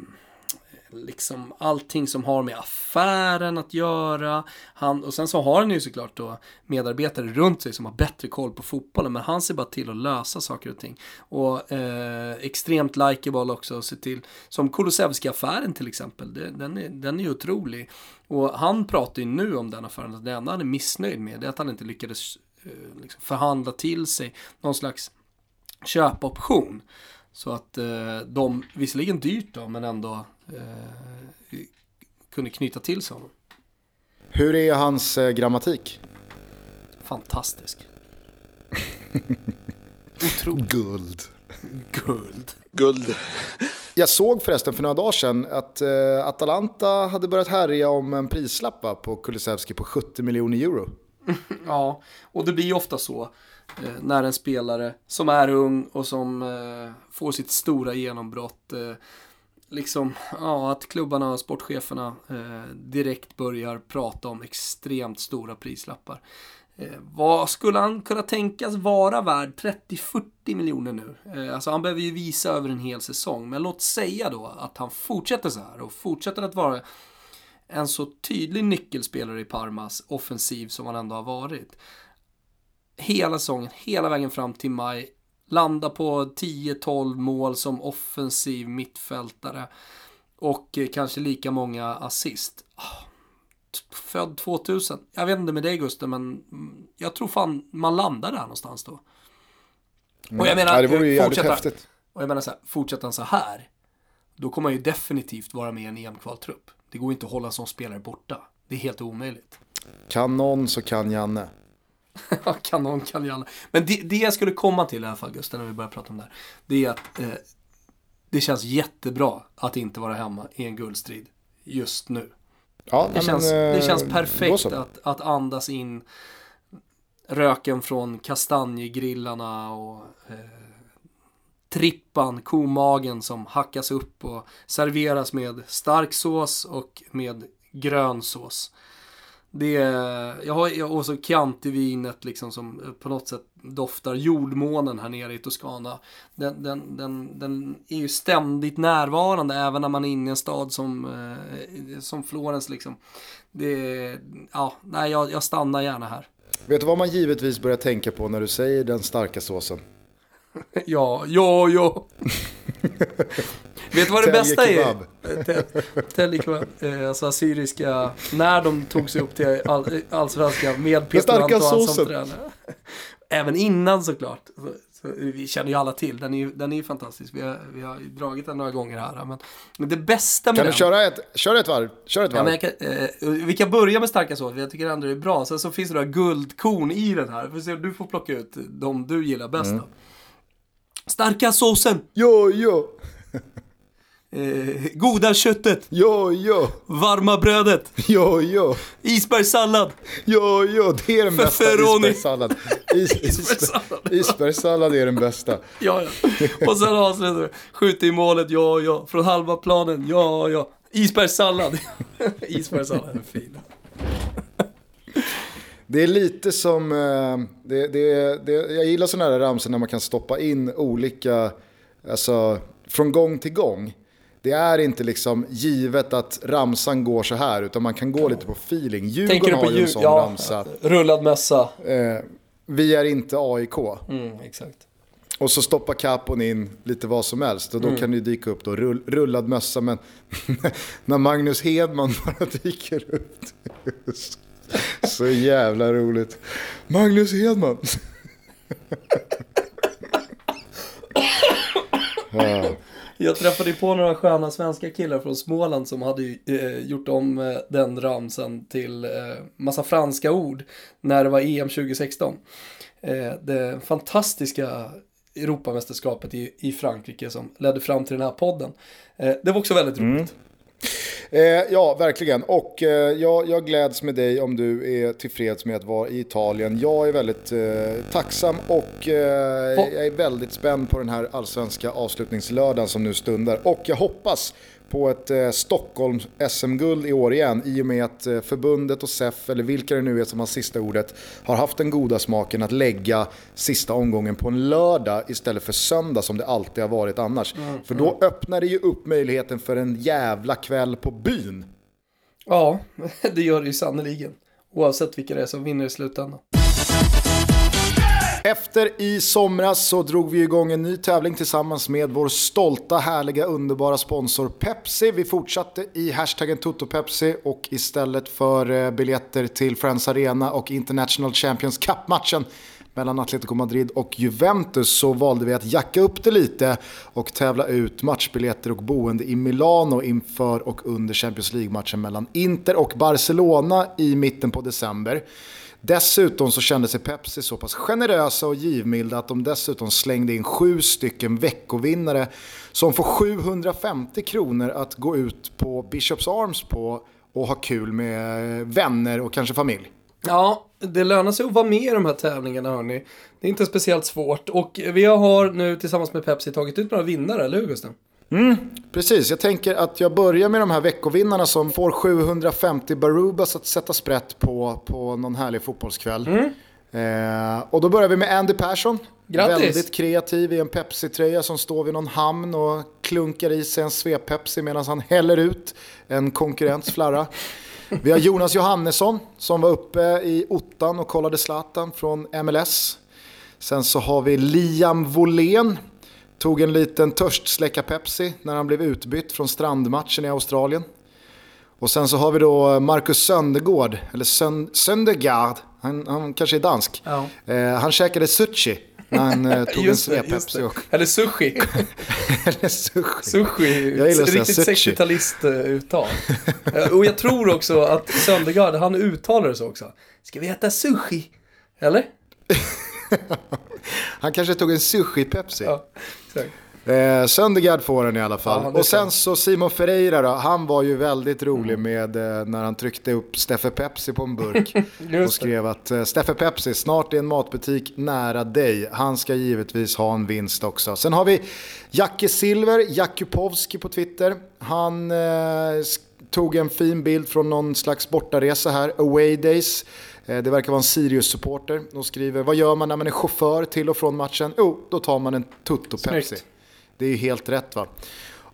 liksom allting som har med affären att göra. Han, och sen så har han ju såklart då medarbetare runt sig som har bättre koll på fotbollen. Men han ser bara till att lösa saker och ting. Och eh, extremt likeable också. Se till, som Kulusevski-affären till exempel. Det, den, är, den är otrolig. Och han pratar ju nu om den affären. Det enda han är missnöjd med det är att han inte lyckades eh, liksom förhandla till sig någon slags köpoption. Så att eh, de, visserligen dyrt då, men ändå eh, kunde knyta till sig honom. Hur är hans eh, grammatik? Fantastisk. Otroligt. Guld. Guld. Guld. Jag såg förresten för några dagar sedan att eh, Atalanta hade börjat härja om en prislapp på Kulusevski på 70 miljoner euro. Ja, och det blir ofta så eh, när en spelare som är ung och som eh, får sitt stora genombrott liksom, ja, att klubbarna och sportcheferna eh, direkt börjar prata om extremt stora prislappar. Eh, vad skulle han kunna tänkas vara värd 30-40 miljoner nu? Eh, alltså han behöver ju visa över en hel säsong, men låt säga då att han fortsätter så här och fortsätter att vara en så tydlig nyckelspelare i Parmas offensiv som han ändå har varit. Hela säsongen, hela vägen fram till maj, landa på 10-12 mål som offensiv mittfältare och eh, kanske lika många assist. Ah, Född 2000. Jag vet inte med dig Gusten, men mm, jag tror fan man landar där någonstans då. Och jag menar, ja, det vore ju jävligt fortsätta- häftigt. och jag menar så här, fortsätter han så här, då kommer han ju definitivt vara med i en EM-kvaltrupp. Det går inte att hålla en sån spelare borta. Det är helt omöjligt. Kan någon så kan Janne. Kanon kan ju alla. Men det, det jag skulle komma till i alla fall, Gusten, när vi börjar prata om det här. Det är att eh, det känns jättebra att inte vara hemma i en guldstrid just nu. Ja, Det, känns, men, eh, det känns då perfekt att, att andas in röken från kastanjegrillarna och eh, trippan, komagen som hackas upp och serveras med stark sås och med grön sås. Det är, jag har också Chianti-vinet liksom som på något sätt doftar jordmånen här nere i Toscana. Den, den, den, den är ju ständigt närvarande även när man är inne i en stad som, eh, som Florens liksom. Det, ja, nej jag, jag stannar gärna här. Vet du vad man givetvis börjar tänka på när du säger den starka såsen? Ja, ja, ja. Vet du vad det bästa är? kebab. Tel- Tälje kebab. Eh, Alltså assyriska, när de tog sig upp till all, allsvenskan med Peter Antoine som tränare. Även innan såklart. Så, så, vi känner ju alla till, den är ju, den är ju fantastisk. Vi har, vi har dragit den några gånger här. Men, men det bästa med Kan den... du köra ett, kör ett varv? Kör ett Ja, varv. jag kan, eh, vi kan börja med starka sås, jag tycker ändå det är bra. Sen så finns det några guldkorn i den här. Du får plocka ut de du gillar bäst Mm. Starka såsen, Jo, jo, eh, goda köttet, jo, jo, varma brödet, jo, jo, isbergssallad. jo, jo. Det är den bästa isbergssallad. Is, is, Isbergssallad. isbergssallad är den bästa. Ja, ja. Och sen avslutar vi. Skjut i målet, ja, ja. Från halva planen, ja, ja. Isbergssallad. Isbergssallad är fin. Det är lite som, eh, det, det, det, jag gillar sådana här ramsor när man kan stoppa in olika, alltså från gång till gång. Det är inte liksom givet att ramsan går så här, utan man kan gå lite på feeling. Tänker Djurgården du på har ju en sån Ja, ramsa. rullad mössa. Eh, vi är inte AIK. Mm, exakt. Och så stoppar kapon in lite vad som helst. Och då Mm. kan det dyka upp då rull, rullad mössa. Men när Magnus Hedman bara dyker upp. Så jävla roligt. Magnus Hedman. ja. Jag träffade på några sköna svenska killar från Småland som hade eh, gjort om eh, den ramsan till eh, massa franska ord när det var EM 2016. Eh, det fantastiska Europamästerskapet i, i Frankrike som ledde fram till den här podden. Eh, det var också väldigt roligt. Eh, ja, verkligen. Och eh, jag, jag gläds med dig om du är tillfreds med att vara i Italien. Jag är väldigt eh, tacksam och eh, jag är väldigt spänd på den här allsvenska avslutningslördagen som nu stundar. Och jag hoppas på ett eh, Stockholm SM-guld i år igen i och med att eh, förbundet och SEF, eller vilka det nu är som har sista ordet, har haft den goda smaken att lägga sista omgången på en lördag istället för söndag som det alltid har varit annars. Mm, för då öppnar det ju upp möjligheten för en jävla kväll på byn. Ja, det gör det ju sannerligen. Oavsett vilka det är som vinner i slutändan. Efter i somras så drog vi igång en ny tävling tillsammans med vår stolta, härliga, underbara sponsor Pepsi. Vi fortsatte i hashtaggen TotoPepsi och istället för eh, biljetter till Friends Arena och International Champions Cup-matchen mellan Atletico Madrid och Juventus så valde vi att jacka upp det lite och tävla ut matchbiljetter och boende i Milano inför och under Champions League-matchen mellan Inter och Barcelona i mitten på december. Dessutom så kände sig Pepsi så pass generösa och givmilda att de dessutom slängde in sju stycken veckovinnare som får 750 kronor att gå ut på Bishops Arms på och ha kul med vänner och kanske familj. Ja, det lönar sig att vara med i de här tävlingarna hörni. Det är inte speciellt svårt och vi har nu tillsammans med Pepsi tagit ut några vinnare, eller hur Gusten? Precis, jag tänker att jag börjar med de här veckovinnarna som får 750 Barubas att sätta sprätt på, på någon härlig fotbollskväll. Eh, och då börjar vi med Andy Persson. Grattis! Väldigt kreativ i en Pepsi-tröja som står vid någon hamn och klunkar i sig en svep-Pepsi medan han häller ut en konkurrents flarra. Vi har Jonas Johannesson som var uppe i ottan och kollade Zlatan från MLS. Sen så har vi Liam Wolén. Tog en liten törstsläcka Pepsi när han blev utbytt från strandmatchen i Australien. Och sen så har vi då Marcus Söndergård, eller Sön Söndergaard, han, han kanske är dansk. Ja. Eh, han käkade sushi när han eh, tog en svep Pepsi. Och, Eller sushi. eller sushi. Sushi, Jag gillar riktigt sushi. 60-talist-uttal. och jag tror också att Söndergaard, han uttalar det så också. Ska vi äta sushi? Eller? Han kanske tog en sushi-Pepsi. Ja, exakt. Eh, Söndergaard får den i alla fall. Ja, och sen så Simon Ferreira då, han var ju väldigt rolig Mm. med eh, när han tryckte upp Steffe Pepsi på en burk. och skrev att eh, Steffe Pepsi, snart i en matbutik nära dig. Han ska givetvis ha en vinst också. Sen har vi Jacke Silver, Jakubowski på Twitter. Han eh, tog en fin bild från någon slags bortaresa här, Away Days. Eh, Det verkar vara en Sirius-supporter. De skriver, vad gör man när man är chaufför till och från matchen? Jo, då tar man en Tutto Pepsi. Snyggt. Det är ju helt rätt va.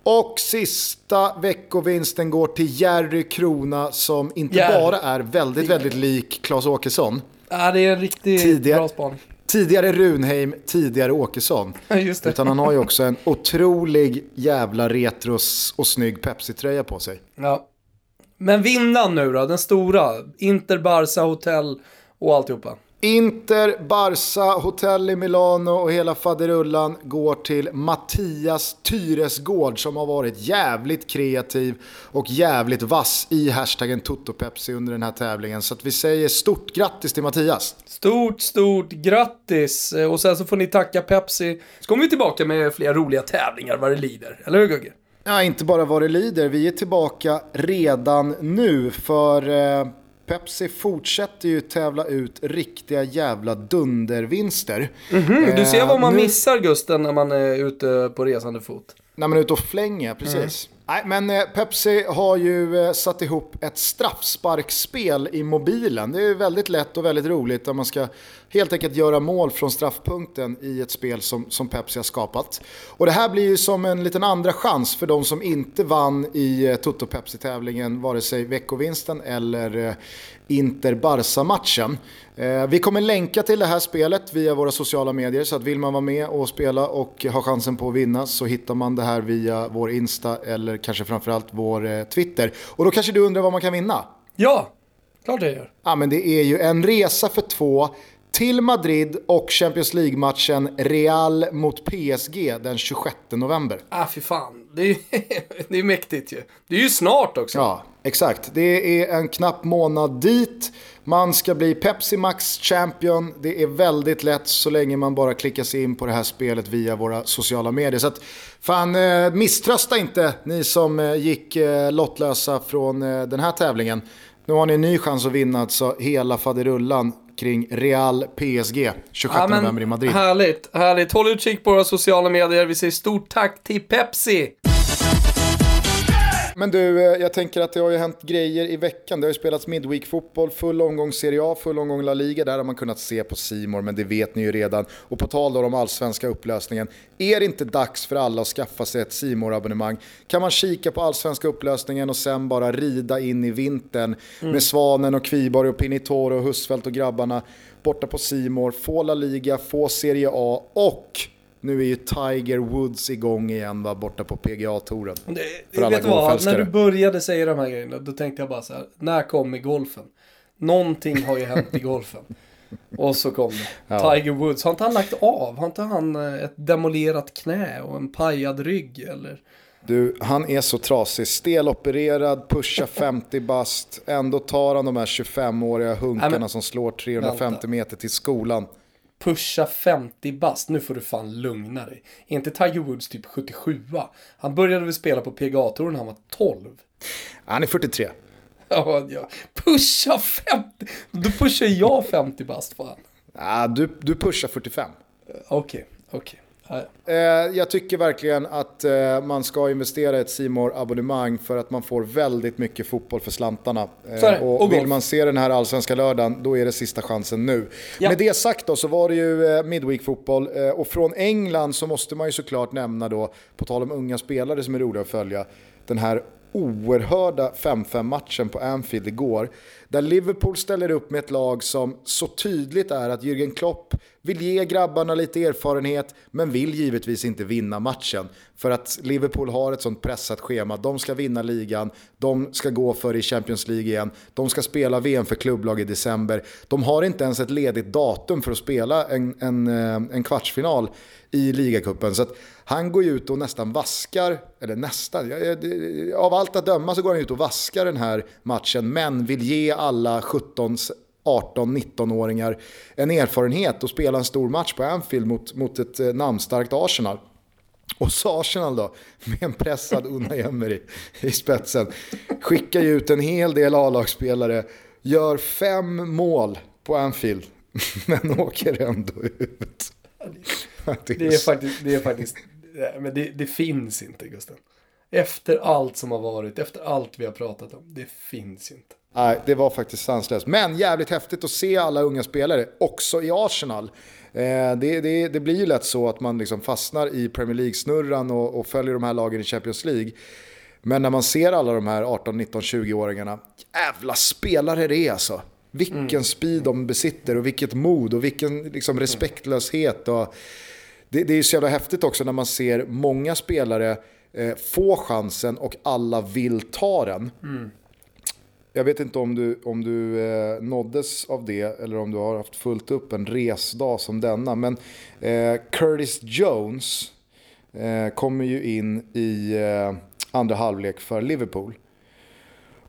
Och sista veckovinsten går till Jerry Krona som inte Jerry. bara är väldigt, väldigt lik Claes Åkesson. Ja, det är en riktigt Tidigare- bra spaning. Tidigare Runheim, tidigare Åkesson. Just det. Utan han har ju också en otrolig jävla retros och snygg Pepsi-tröja på sig. Ja. Men vinnaren nu då, den stora. Inter, Barca, Hotell och alltihopa. Inter, Barca, Hotell i Milano och hela faderullan går till Mattias Tyresgård som har varit jävligt kreativ och jävligt vass i hashtaggen TotoPepsi under den här tävlingen. Så att vi säger stort grattis till Mattias. Stort, stort grattis! Eh, Och sen så får ni tacka Pepsi. Så kommer vi tillbaka med fler roliga tävlingar vad det lider. Eller hur Gugge? Ja, inte bara vad det lider, vi är tillbaka redan nu för eh, Pepsi fortsätter ju tävla ut riktiga jävla dundervinster. Du ser vad man nu- missar Gusten när man är ute på resande fot. När man är ute och flänger, precis. Nej, men eh, Pepsi har ju eh, satt ihop ett straffsparkspel i mobilen. Det är väldigt lätt och väldigt roligt där man ska helt enkelt göra mål från straffpunkten i ett spel som, som Pepsi har skapat. Och det här blir ju som en liten andra chans för de som inte vann i eh, Toto Pepsi-tävlingen, vare sig veckovinsten eller eh, Inter-Barca-matchen. Eh, Vi kommer länka till det här spelet via våra sociala medier så att vill man vara med och spela och ha chansen på att vinna så hittar man det här via vår Insta eller kanske framförallt vår Twitter. Och då kanske du undrar vad man kan vinna? Ja, klart jag gör. Ja men det är ju en resa för två till Madrid och Champions League-matchen Real mot PSG den 26 november. Ah, fy fan. Det är det är mäktigt ju. Det är ju snart också. Ja, exakt. Det är en knapp månad dit. Man ska bli Pepsi Max Champion. Det är väldigt lätt så länge man bara klickar sig in på det här spelet via våra sociala medier. Så att, fan, eh, misströsta inte ni som eh, gick eh, lottlösa från den här tävlingen. Nu har ni en ny chans att vinna alltså hela faderullan kring Real PSG 26 Ja, november i Madrid. Härligt, härligt. Håll utkik på våra sociala medier. Vi säger stort tack till Pepsi. Men du, eh, jag tänker att det har ju hänt grejer i veckan. Det har ju spelats Midweek-fotboll, full omgång Serie A, full omgång La Liga. Där har man kunnat se på Simor, men det vet ni ju redan. Och på tal då om allsvenska upplösningen, är det inte dags för alla att skaffa sig ett simor abonnemang Kan man kika på allsvenska upplösningen och sen bara rida in i vintern mm. med Svanen och Kviborg och Pinitoro och Husfeldt och grabbarna borta på Simor, få La Liga, få Serie A och nu är ju Tiger Woods igång igen va, borta på PGA-touren. Alla golfälskare. När du började säga de här grejerna, då tänkte jag bara så här, när kommer golfen? Någonting har ju hänt i golfen. Och så kom det. Ja. Tiger Woods, har inte han lagt av? Har inte han eh, ett demolerat knä och en pajad rygg eller? Du, han är så trasig. Stelopererad, pushar 50 bast. Ändå tar han de här 25-åriga hunkarna Nej, som slår 350 vänta. meter till skolan pusha 50 bast, nu får du fan lugna dig. Är inte Tiger Woods typ 77 Han började väl spela på PGA-touren när han var 12? Han är 43. Ja, ja. Pusha 50! Då pushar jag 50 bast fan. Ja, du, du pushar 45. Okej, okay, okej. Okay. Eh, jag tycker verkligen att eh, man ska investera i ett simor abonnemang för att man får väldigt mycket fotboll för slantarna. Eh, och, och vill man se den här allsvenska lördagen, då är det sista chansen nu. Ja. Med det sagt då så var det ju Midweek-fotboll och från England så måste man ju såklart nämna då, på tal om unga spelare som är roliga att följa, den här oerhörda 5-5 matchen på Anfield igår. Där Liverpool ställer upp med ett lag som så tydligt är att Jürgen Klopp vill ge grabbarna lite erfarenhet men vill givetvis inte vinna matchen. För att Liverpool har ett sånt pressat schema. De ska vinna ligan, de ska gå för i Champions League igen, de ska spela VM för klubblag i december. De har inte ens ett ledigt datum för att spela en, en, eh, en kvartsfinal i ligacupen. Så han går ut och nästan vaskar, eller nästan, av allt att döma så går han ut och vaskar den här matchen men vill ge alla 17 18-19-åringar en erfarenhet och spela en stor match på Anfield mot, mot ett eh, namnstarkt Arsenal. Och så Arsenal då, med en pressad Unai Emery i spetsen, skickar ju ut en hel del A-lagsspelare, gör fem mål på Anfield, men åker ändå ut. Det är faktiskt, det är faktiskt, men det, det finns inte Gusten. Efter allt som har varit, efter allt vi har pratat om, det finns inte. Nej, det var faktiskt sanslöst. Men jävligt häftigt att se alla unga spelare, också i Arsenal. Eh, det, det, det, blir ju lätt så att man liksom fastnar i Premier League-snurran och, och, följer de här lagen i Champions League. Men när man ser alla de här 18, 19, 20-åringarna, jävla spelare det är alltså. Vilken mm. speed de besitter och vilket mod och vilken liksom, respektlöshet. Och det, det är så jävla häftigt också när man ser många spelare eh, få chansen och alla vill ta den. Mm. Jag vet inte om du, om du eh, nåddes av det eller om du har haft fullt upp en resdag som denna. Men eh, Curtis Jones eh, kommer ju in i eh, andra halvlek för Liverpool.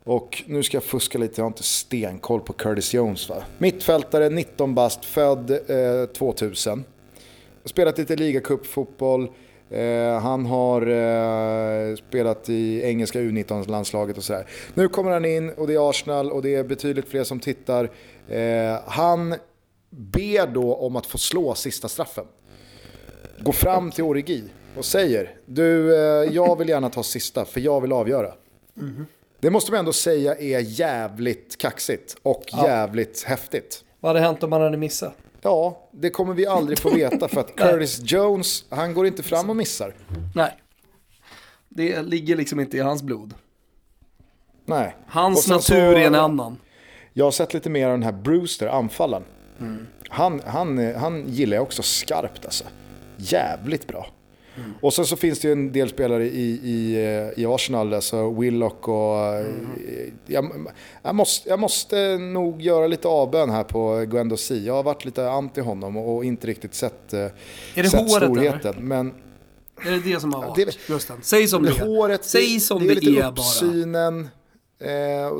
Och nu ska jag fuska lite, jag har inte stenkoll på Curtis Jones va. Mittfältare, 19 bast, född 2000. Spelat lite ligacupfotboll. Eh, han har eh, spelat i engelska U19-landslaget och sådär. Nu kommer han in och det är Arsenal och det är betydligt fler som tittar. Eh, han ber då om att få slå sista straffen. Går fram till Origi och säger du, jag vill gärna ta sista för jag vill avgöra. Mm. Det måste man ändå säga är jävligt kaxigt och ja. jävligt häftigt. Vad hade hänt om han hade missat? Ja, det kommer vi aldrig få veta för att Curtis Jones, han går inte fram och missar. Nej. Det ligger liksom inte i hans blod. Nej. Hans natur är en annan. Jag har sett lite mer av den här Brewster, anfallen. Mm. Han, han, han gillar jag också skarpt alltså. Jävligt bra. Mm. Och sen så finns det ju en del spelare i, i, eh, i Arsenal, alltså Willock och... Mm. Jag, jag, måste, jag måste nog göra lite avbön här på Guendo Si. Jag har varit lite anti honom och inte riktigt sett, eh, är det sett håret, storheten. Eller? Men, är det det som har varit? Det, Gusten, säg som det är. Håret, Säg som det, det är, lite uppsynen, eh,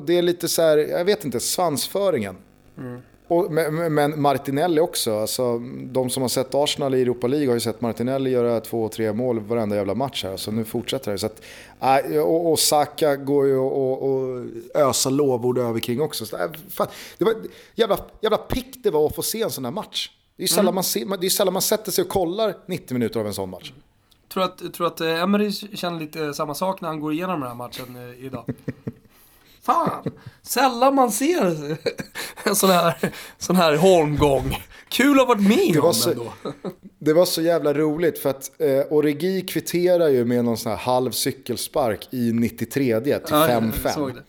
det är lite så här, jag vet inte, svansföringen. Mm. Och, men Martinelli också. Alltså, de som har sett Arsenal i Europa League har ju sett Martinelli göra två, tre mål varenda jävla match här. Så nu fortsätter det. Så att, och, och Saka går ju och, och ösa lovord över kring också. Så, fan, det var jävla, jävla pick det var att få se en sån här match. Det är, sällan mm. man det är sällan man sätter sig och kollar 90 minuter av en sån match. tror att, tror att eh, Emery känner lite samma sak när han går igenom den här matchen eh, idag. Fan! Sällan man ser en sån här, sån här holmgång. Kul att ha varit med om så, ändå. Det var så jävla roligt för att eh, Origi kvitterar ju med någon sån här halv cykelspark i 93 till 5-5.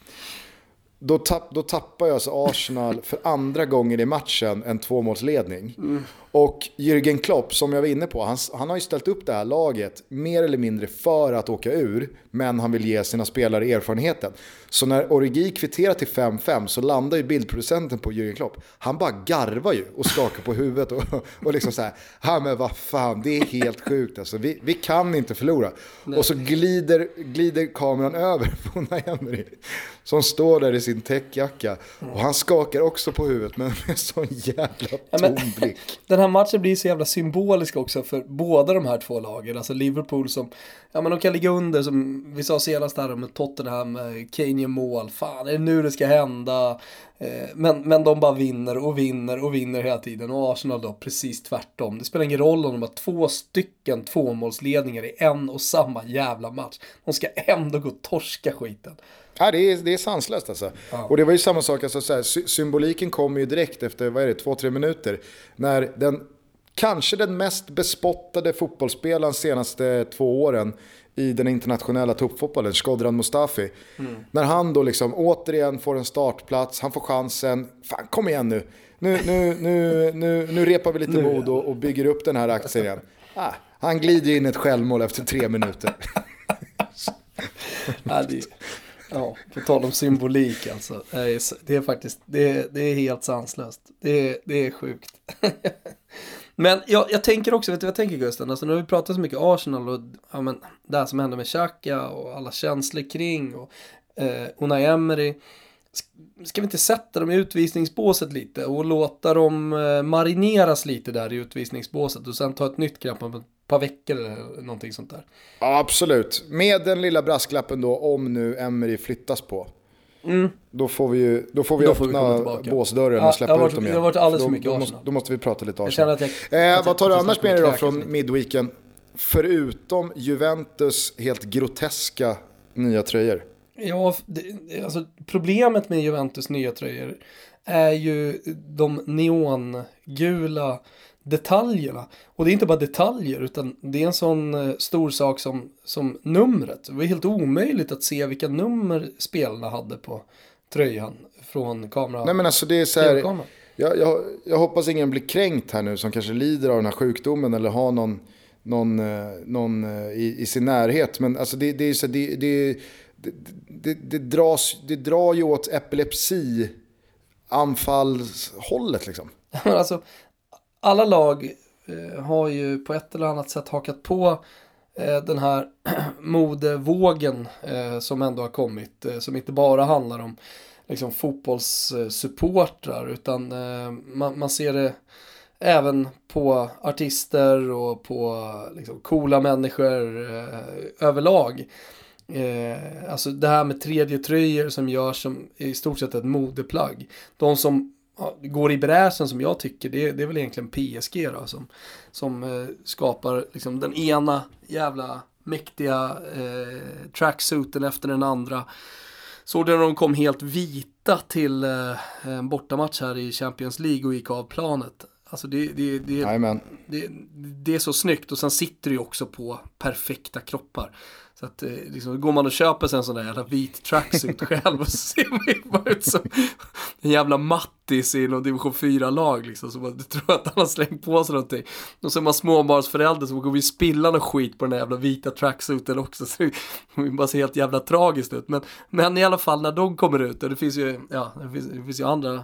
Då, tapp, då tappar jag alltså Arsenal för andra gången i matchen en tvåmålsledning. Mm. Och Jürgen Klopp, som jag var inne på, han, han, har ju ställt upp det här laget mer eller mindre för att åka ur, men han vill ge sina spelare erfarenheten. Så när Origi kvitterar till 5-5 så landar ju bildproducenten på Jürgen Klopp. Han bara garvar ju och skakar på huvudet och, och liksom så här, ja men vad fan, det är helt sjukt alltså. Vi, vi kan inte förlora. Nej. Och så glider, glider kameran över på Naemri, som står där i sin täckjacka. Och han skakar också på huvudet, men med sån jävla tom blick. Den här matchen blir så jävla symbolisk också för båda de här två lagen. Alltså Liverpool som, ja men de kan ligga under som vi sa senast här med Tottenham, eh, Kane mål, fan är det nu det ska hända? Eh, men, men de bara vinner och vinner och vinner hela tiden och Arsenal då precis tvärtom. Det spelar ingen roll om de har två stycken tvåmålsledningar i en och samma jävla match. De ska ändå gå och torska skiten. Ja, det, är, det är sanslöst alltså. Ja. Och det var ju samma sak, alltså, så här, symboliken kom ju direkt efter, vad är det, två, tre minuter. När den, kanske den mest bespottade fotbollsspelaren senaste två åren i den internationella toppfotbollen, Skodran Mustafi. Mm. När han då liksom återigen får en startplats, han får chansen. Fan, kom igen nu. Nu, nu, nu, nu, nu repar vi lite mod och, och bygger upp den här aktien igen. Ah, han glider in ett självmål efter tre minuter. ja, det, ja, på tal om symbolik alltså. Det är faktiskt, det är, det är helt sanslöst. Det är, det är sjukt. Men jag, jag tänker också, vet du vad jag tänker Gusten? Alltså nu har vi pratat så mycket Arsenal och ja, men, det här som hände med Xhaka och alla känslor kring och eh, Unai Emery. Ska vi inte sätta dem i utvisningsbåset lite och låta dem eh, marineras lite där i utvisningsbåset och sen ta ett nytt grepp om ett par veckor eller någonting sånt där? Ja, absolut. Med den lilla brasklappen då om nu Emery flyttas på. Mm. Då får vi, ju, då får vi då öppna vi båsdörren och släppa ja, ut dem igen. Det har varit alldeles för mycket då, måste, då måste vi prata lite Arsenal. Jag, eh, vad tar du annars med dig då från midweeken? Förutom Juventus helt groteska nya tröjor. Ja, det, alltså, problemet med Juventus nya tröjor är ju de neongula detaljerna. Och det är inte bara detaljer utan det är en sån eh, stor sak som, som numret. Det var helt omöjligt att se vilka nummer spelarna hade på tröjan från kameran. Nej men alltså det är så här, jag, jag, jag, hoppas ingen blir kränkt här nu som kanske lider av den här sjukdomen eller har någon, någon, eh, någon eh, i, i sin närhet. Men alltså det, det är så det, det, det, det, det, dras, det drar ju åt epilepsi anfallshållet liksom. alltså, alla lag eh, har ju på ett eller annat sätt hakat på eh, den här modevågen eh, som ändå har kommit. Som inte bara handlar om liksom, fotbollssupportrar utan man, man, ser det även på artister och på liksom, coola människor eh, överlag. Eh, alltså det här med tredje tröjor som görs som i stort sett ett modeplagg. De som ja, går i bräschen som jag tycker, det, det är väl egentligen PSG då, som, som eh, skapar liksom den ena jävla mäktiga eh, tracksuiten efter den andra. Såg du när de kom helt vita till eh, en bortamatch här i Champions League och gick av planet. Alltså det, det, det, det, är så snyggt och sen sitter det ju också på perfekta kroppar. Så att eh, liksom, går man och köper sig en sån där jävla vit tracksuit själv och ser man bara ut som en jävla mattis i någon division 4-lag liksom. Så man tror att han har slängt på sig någonting. Och så är man småbarnsförälder så kommer ju spilla någon skit på den där jävla vita tracksuiten också. Så det bara ser helt jävla tragiskt ut. Men, men i alla fall när de kommer ut, och det finns ju, ja, det finns, det finns ju andra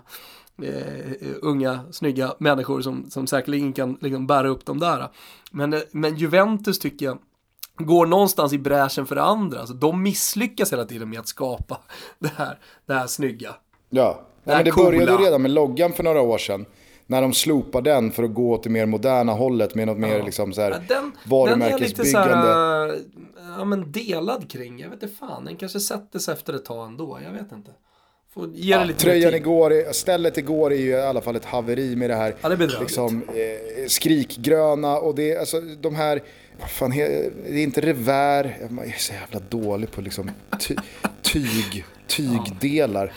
eh, unga, snygga människor som, som säkerligen kan liksom bära upp dem där. Men, eh, men Juventus tycker jag går någonstans i bräschen för andra. Alltså, de misslyckas hela tiden med att skapa det här, det här snygga. Ja, det, men det coola. började redan med loggan för några år sedan. När de slopade den för att gå till mer moderna hållet med något ja. mer liksom så här ja, den, varumärkesbyggande. Den är lite så här, ja men delad kring. Jag vet inte fan, den kanske sätter sig efter ett tag ändå. Jag vet inte. Får ge det lite Tröjan tid. igår, stället igår är ju i alla fall ett haveri med det här Ja, det liksom, eh, skrikgröna och det alltså de här, vad fan, det är inte revär, jag är så jävla dålig på liksom ty, tyg, tygdelar.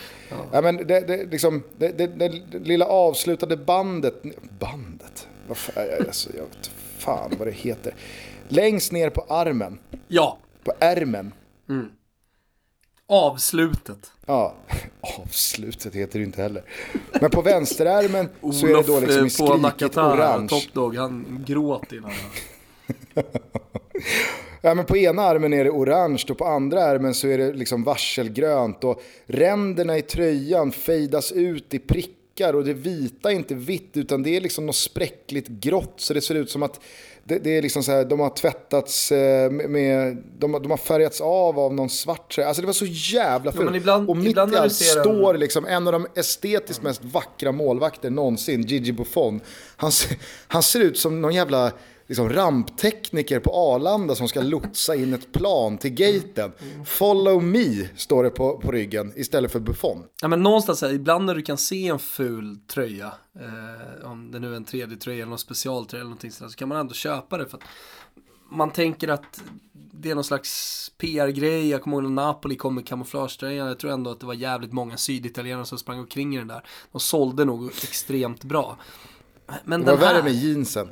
Ja. men det, det, liksom, det, det, det lilla avslutade bandet, bandet? Vad fan, jag, alltså, jag vet fan vad det heter. Längst ner på armen, Ja, på ärmen. Avslutet. Ja, avslutet heter det inte heller. Men på vänsterärmen så är det då liksom i eh, på skrikigt Nakatara, orange. Top Dog, han gråt innan. Ja, men på ena armen är det orange och på andra armen så är det liksom varselgrönt och ränderna i tröjan fejdas ut i prickar och det vita är inte vitt utan det är liksom något spräckligt grått så det ser ut som att det, det är liksom så här, de har tvättats eh, med, med de, har- de har färgats av av någon svart tröja. Alltså det var så jävla fult. ibland- och mitt i allt står liksom en av de estetiskt mest vackra målvakter någonsin, Gigi Buffon. Han, han ser ut som någon jävla liksom, ramptekniker på Arlanda som ska lotsa in ett plan till gaten. Follow me, står det på, på ryggen istället för Buffon. Ja men någonstans här, ibland när du kan se en ful tröja, eh, om det nu är en 3D-tröja eller någon specialtröja eller någonting sådär, så kan man ändå köpa det för att man tänker att det är någon slags PR-grej. Jag kommer ihåg när Napoli kom med kamouflagetröjan. Jag tror ändå att det var jävligt många syditalienare som sprang omkring i den där. De sålde nog extremt bra. Men Det var den värre här, med jeansen.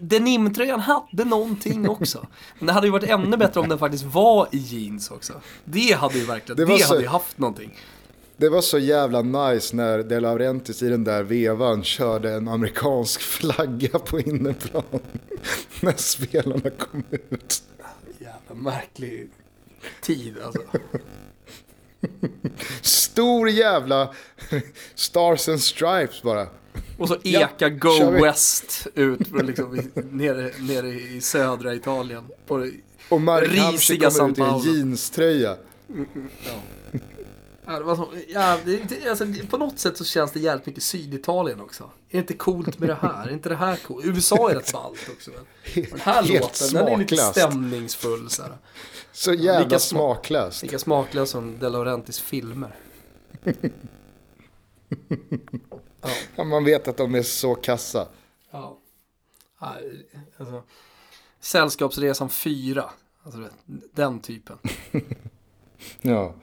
Denimtröjan hade någonting också. Men det hade ju varit ännu bättre om den faktiskt var i jeans också. Det hade ju verkligen, Det det, så- hade ju haft någonting. Det var så jävla nice när De Laurentiis i den där vevan körde en amerikansk flagga på innerplan. när spelarna kom ut. Jävla märklig tid alltså. Stor jävla Stars and Stripes bara. Och så Ja, eka Go. West ut liksom, nere, nere i södra Italien. På, Och Mark Risiga kommer ut i en San Paolo. jeanströja. ja, det var så, ja, det, alltså, på något sätt så känns det jävligt mycket Syditalien också. Är det inte coolt med det här? Är inte det här coolt? USA är rätt ballt också. Men. Den här Helt låten, den är lite smaklöst. stämningsfull. Så här. Så jävla Lika sma- smaklöst. Lika smaklös som De Laurentiis filmer. Ja, Man vet att de är så kassa. Ja. Alltså, Sällskapsresan 4. Alltså, den typen. Ja.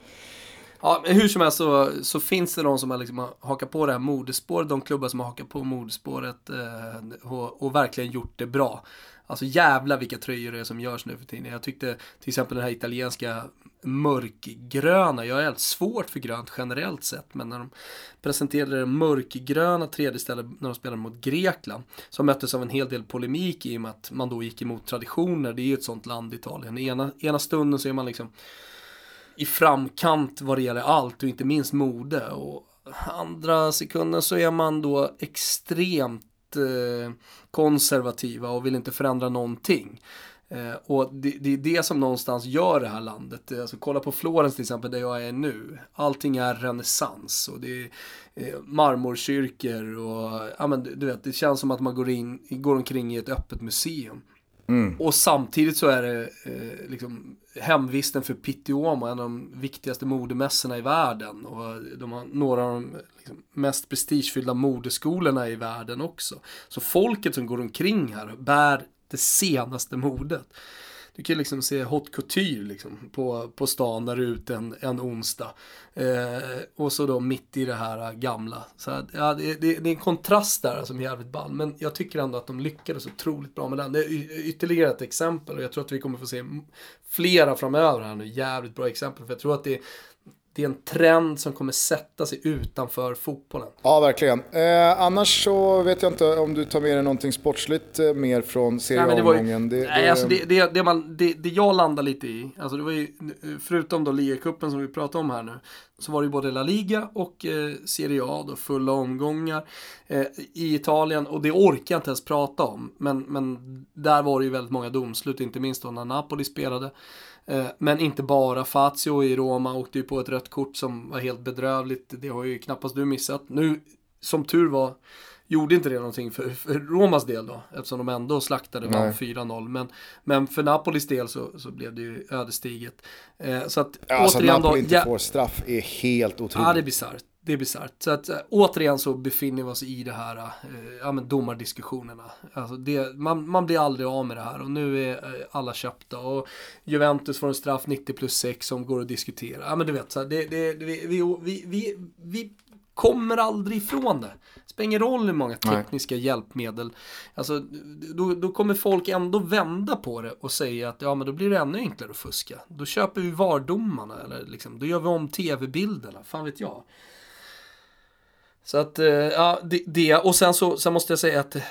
Ja, hur som helst så, så finns det de som har liksom hakat på det här modespåret, de klubbar som har hakat på modespåret eh, och, och verkligen gjort det bra. Alltså jävla vilka tröjor det är som görs nu för tiden. Jag tyckte till exempel den här italienska mörkgröna, jag har helt svårt för grönt generellt sett, men när de presenterade det mörkgröna tredje stället när de spelade mot Grekland, så möttes av en hel del polemik i och med att man då gick emot traditioner, det är ju ett sånt land Italien. Ena, ena stunden så är man liksom i framkant vad det gäller allt och inte minst mode. Och andra sekunden så är man då extremt eh, konservativa och vill inte förändra någonting. Eh, och det, det är det som någonstans gör det här landet. Alltså, kolla på Florens till exempel där jag är nu. Allting är renässans och det är eh, marmorkyrkor och ja, men, du- vet, det känns som att man går, in, går omkring i ett öppet museum. Och samtidigt så är det eh, liksom hemvisten för Pitti-Uomo, en av de viktigaste modemässorna i världen. Och de har några av de liksom, mest prestigefyllda modeskolorna i världen också. Så folket som går omkring här bär det senaste modet. Du kan ju liksom se haute couture liksom på, på stan när du är ute en, en onsdag. Eh, och så då mitt i det här gamla. Så att, ja, det, det, det är en kontrast där som är jävligt ball. Men jag tycker ändå att de lyckades otroligt bra med den. Det är ytterligare ett exempel och jag tror att vi kommer få se flera framöver här nu. Jävligt bra exempel. För jag tror att det, det är en trend som kommer sätta sig utanför fotbollen. Ja, verkligen. Eh, annars så vet jag inte om du tar med dig någonting sportsligt eh, mer från det serieomgången. Det, Nej, alltså det, det, det, man, det, det jag landar lite i, alltså det var ju, förutom då ligacupen som vi pratar om här nu, så var det ju både La Liga och eh, Serie A då, fulla omgångar eh, i Italien och det orkar jag inte ens prata om. Men, men där var det ju väldigt många domslut, inte minst då när Napoli spelade. Eh, men inte bara, Fazio i Roma åkte ju på ett rött kort som var helt bedrövligt, det har ju knappast du missat. Nu, som tur var, gjorde inte det någonting för, för Romas del då, eftersom de ändå slaktade vann 4-0. Men, men för Napolis del så, så blev det ju ödesdigert. Eh, så att Ja, alltså att återigen Napoli då, inte ja, får straff är helt otroligt. ja det är bisarrt. Det är bisarrt. Så att äh, återigen så befinner vi oss i det här, äh, ja men domardiskussionerna. Alltså det, man, man blir aldrig av med det här och nu är äh, alla köpta och Juventus får en straff 90 plus 6 som går att diskutera. Ja men du vet, så här, det, det, det, vi, vi, vi, vi kommer aldrig ifrån det. Spelar ingen roll hur många Nej. tekniska hjälpmedel. Alltså, då, då kommer folk ändå vända på det och säga att ja men då blir det ännu enklare att fuska. Då köper vi vardomarna eller liksom, då gör vi om tv-bilderna, fan vet jag. Så att, eh, ja, det, det, och sen så sen måste jag säga att eh,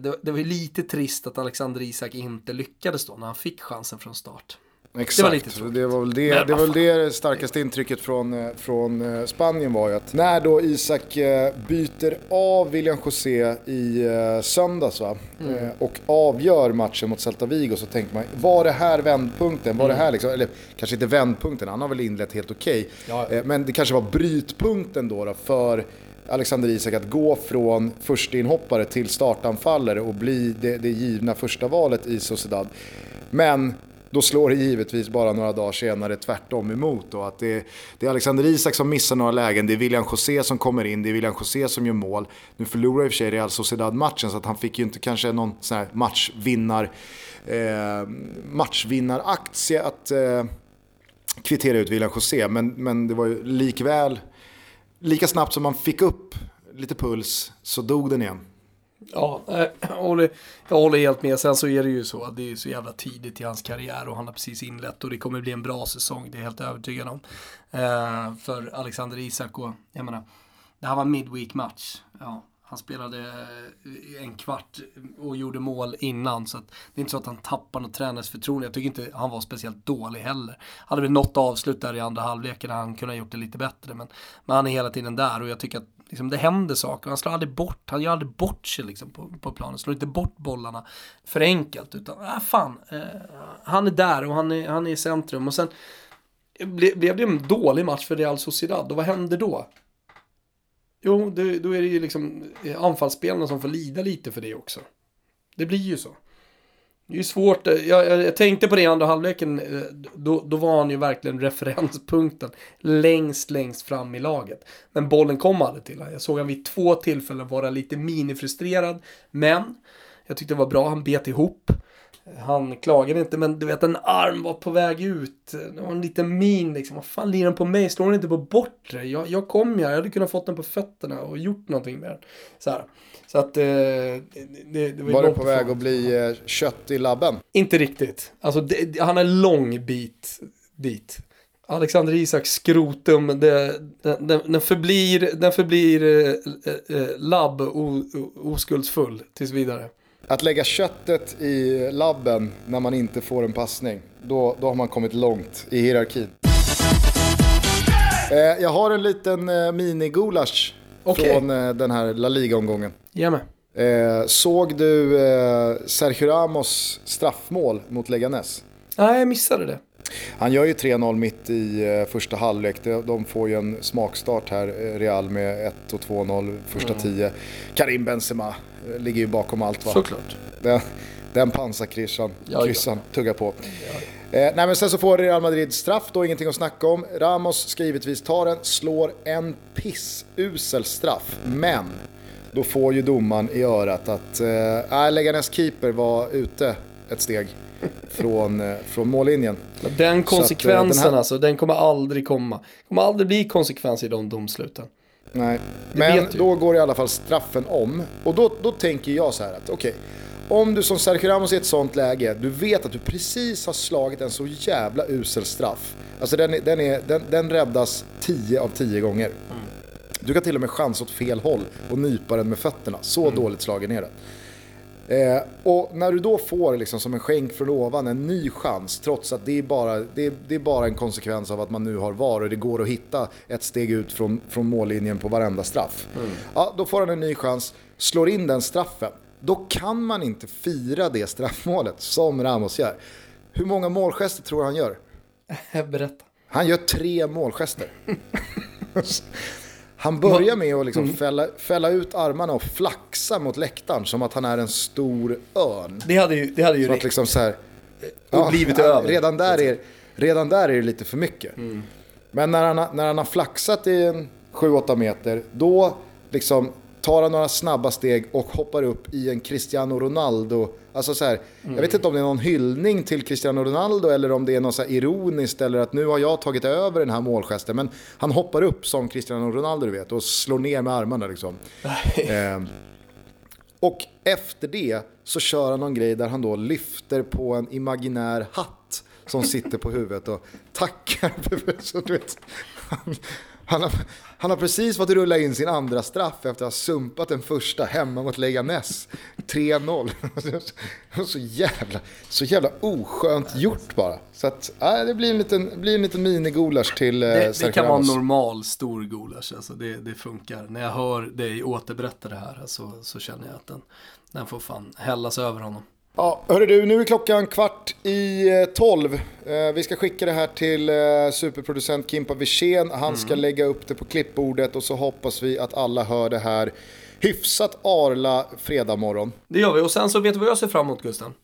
det, det var lite trist att Alexander Isak inte lyckades då när han fick chansen från start. Exakt, Det var lite tråkigt. det var väl det, det, var väl det starkaste intrycket från, eh, från eh, Spanien var ju att när då Isak eh, byter av William José i söndags va? Mm. Och avgör matchen mot Celta Vigo så tänker man, var det här vändpunkten? Var det här liksom, eller kanske inte vändpunkten, han har väl inlett helt okej. Ja. Eh, men det kanske var brytpunkten då, då för Alexander Isak att gå från första inhoppare till startanfallare och bli det, det givna första valet i Sociedad. Men då slår det givetvis bara några dagar senare tvärtom emot. Då, att det, det är Alexander Isak som missar några lägen, det är William José som kommer in, det är William José som gör mål. Nu förlorar i och för sig Real Sociedad-matchen så att han fick ju inte kanske någon sån här matchvinnar, eh, matchvinnaraktie att eh, kvittera ut William José. Men, men det var ju likväl, lika snabbt som man fick upp lite puls så dog den igen. Ja, eh, jag håller, jag håller helt med. Sen så är det ju så att det är så jävla tidigt i hans karriär och han har precis inlett och det kommer bli en bra säsong, det är jag helt övertygad om. Eh, för Alexander Isak och, jag menar, det här var midweek match. Ja, han spelade eh, en kvart och gjorde mål innan så att det är inte så att han tappar något tränarens förtroende. Jag tycker inte han var speciellt dålig heller. Hade väl något avslut där i andra halvleken där han kunde ha gjort det lite bättre men, men han är hela tiden där och jag tycker att liksom, det händer saker. Han slår aldrig bort, han gör aldrig bort sig liksom, på, på planen. Slår inte bort bollarna för enkelt utan, äh, fan, eh, han är där och han är, han är i centrum och sen ble, blev det en dålig match för Real Sociedad och vad händer då? Jo, det, då är det ju liksom eh, anfallsspelarna som får lida lite för det också. Det blir ju så. Det är ju svårt, jag, jag, jag tänkte på det i andra halvleken, eh, då, då var han ju verkligen referenspunkten längst, längst fram i laget. Men bollen kom aldrig till honom. Jag såg honom vid två tillfällen vara lite minifrustrerad, men jag tyckte det var bra, han bet ihop. Han klagade inte, men du vet en arm var på väg ut. Det var en liten min liksom. Vad fan lirar den på mig? Slår den inte på bortre? Jag, jag kom ju här, jag hade kunnat fått den på fötterna och gjort någonting med den. Så, här så att... Eh, det, det, var, Var det på väg att bli eh, kött i labben? Inte riktigt. Alltså, det, han är lång bit dit. Alexander Isaks skrotum, det, den, den, den förblir, den förblir eh, eh, eh, labb o, oskuldsfull tills vidare. Att lägga köttet i labben när man inte får en passning, då, då har man kommit långt i hierarkin. Eh, jag har en liten eh, mini-gulasch Okej. från eh, den här La Liga-omgången. Mig. Eh, såg du eh, Sergio Ramos straffmål mot Leganes? Nej, jag missade det. Han gör ju 3-0 mitt i eh, första halvlek. De, får ju en smakstart här, eh, Real med 1 och 2-0 första Mm. 10. Karim Benzema eh, ligger ju bakom allt va? Såklart. Den, den pansarkryssan, Ja, ja. tuggar på. Eh, nej men sen så får Real Madrid straff, då ingenting att snacka om. Ramos ska givetvis ta den, slår en pissusel straff. Men då får ju domaren i örat att eh, Leganes keeper var ute ett steg från, eh, från mållinjen. Den konsekvensen den här- alltså, den kommer aldrig komma. Det kommer aldrig bli konsekvens i de domsluten. Nej, men vet du. då går i alla fall straffen om. Och då, då tänker jag så här att okej, om du som Sergio Ramos i ett sånt läge, du vet att du precis har slagit en så jävla usel straff. Alltså den, den, är, den, den räddas 10 av 10 gånger. Du kan till och med chansa åt fel håll och nypa den med fötterna. Så dåligt slagen är den. Eh, och när du då får liksom som en skänk från ovan en ny chans, trots att det är, bara, det, är, det är bara en konsekvens av att man nu har VAR och det går att hitta ett steg ut från, från mållinjen på varenda straff. Ja, då får han en ny chans, slår in den straffen. Då kan man inte fira det straffmålet som Ramos gör. Hur många målgester tror han gör? Berätta. Han gör tre målgester. Han börjar med att liksom fälla, fälla ut armarna och flaxa mot läktaren som att han är en stor örn. Det hade ju, det hade ju att räckt. liksom så här, Och livet är över. Redan där är, redan där är det lite för mycket. Mm. Men när han, när han har flaxat i en 7-8 meter, då liksom tar han några snabba steg och hoppar upp i en Cristiano Ronaldo. Alltså så här, Jag vet inte om det är någon hyllning till Cristiano Ronaldo eller om det är något så ironiskt eller att nu har jag tagit över den här målgesten. Men han hoppar upp som Cristiano Ronaldo du vet och slår ner med armarna liksom. Ehm, och efter det så kör han någon grej där han då lyfter på en imaginär hatt som sitter på huvudet och tackar. Så du vet, han, han, har, han har precis fått rulla in sin andra straff efter att ha sumpat den första hemma mot Leganes. 3-0. Så jävla, så jävla oskönt gjort bara. Så att, äh, det blir en liten, blir en liten minigulasch till eh, Det, det kan vara Ramos. normal stor gulasch, alltså det, det funkar. När jag hör dig återberätta det här så, så känner jag att den, den får fan hällas över honom. Ja, hörru du, nu är klockan kvart i eh, tolv. Eh, vi ska skicka det här till eh, superproducent Kimpa Wirsén. Han ska lägga upp det på klippbordet och så hoppas vi att alla hör det här hyfsat arla fredag morgon. Det gör vi och sen så vet du vad jag ser fram emot Gusten?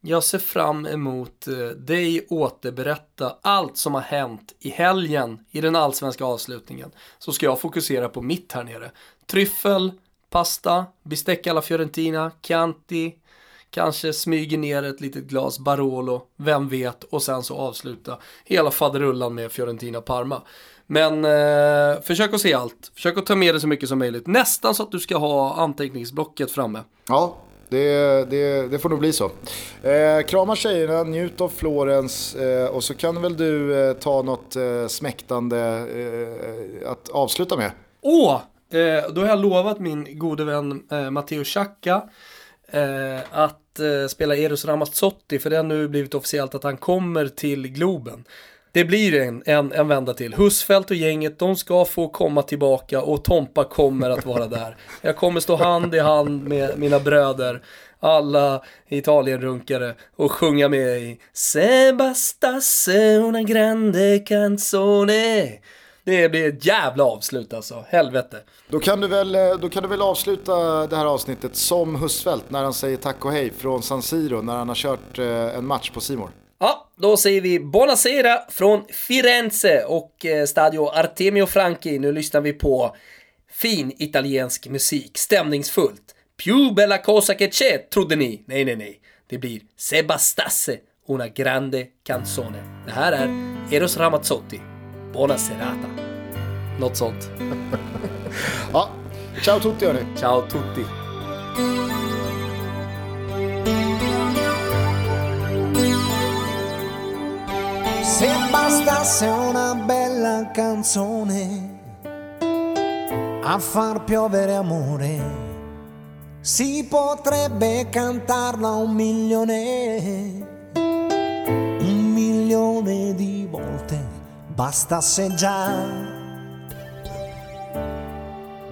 Jag ser fram emot dig återberätta allt som har hänt i helgen i den allsvenska avslutningen. Så ska jag fokusera på mitt här nere. Tryffel, pasta, bistec alla Fiorentina, Chianti, kanske smyger ner ett litet glas Barolo, vem vet, och sen så avsluta hela faderullan med Fiorentina Parma. Men eh, försök att se allt, försök att ta med det så mycket som möjligt. Nästan så att du ska ha anteckningsblocket framme. Ja, det, det, det får nog bli så. Eh, krama tjejerna, njut av Florens eh, och så kan väl du eh, ta något eh, smäktande eh, att avsluta med. Åh! Eh, då har jag lovat min gode vän eh, Matteo Chacka eh, att eh, spela Eros Ramazzotti för det har nu blivit officiellt att han kommer till Globen. Det blir en, en, en vända till. Husfeldt och gänget, de ska få komma tillbaka och Tompa kommer att vara där. Jag kommer stå hand i hand med mina bröder, alla Italienrunkare och sjunga med i Sebastasse una grande canzone. Det blir ett jävla avslut alltså, helvete. Då kan, du väl, eh, då kan du väl avsluta det här avsnittet som Husfeldt när han säger tack och hej från San Siro när han har kört eh, en match på Simor. Ja, då säger vi buonasera från Firenze och eh, Stadio Artemio Franchi. Nu lyssnar vi på fin italiensk musik, stämningsfullt. Più bella cosa che c'è, trodde ni? Nej, nej, nej. Det blir Se bastasse una grande canzone. Det här är Eros Ramazzotti. Buona serata. Något sånt. Ja, ciao tutti hörni. Ciao tutti. Se bastasse una bella canzone a far piovere amore, si potrebbe cantarla un milione, un milione di volte, bastasse già,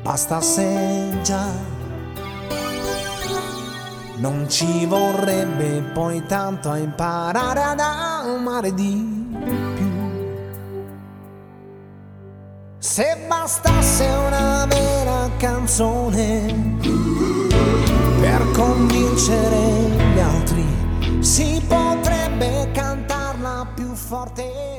bastasse già. Non ci vorrebbe poi tanto imparare ad amare di più. Se bastasse una vera canzone per convincere gli altri, si potrebbe cantarla più forte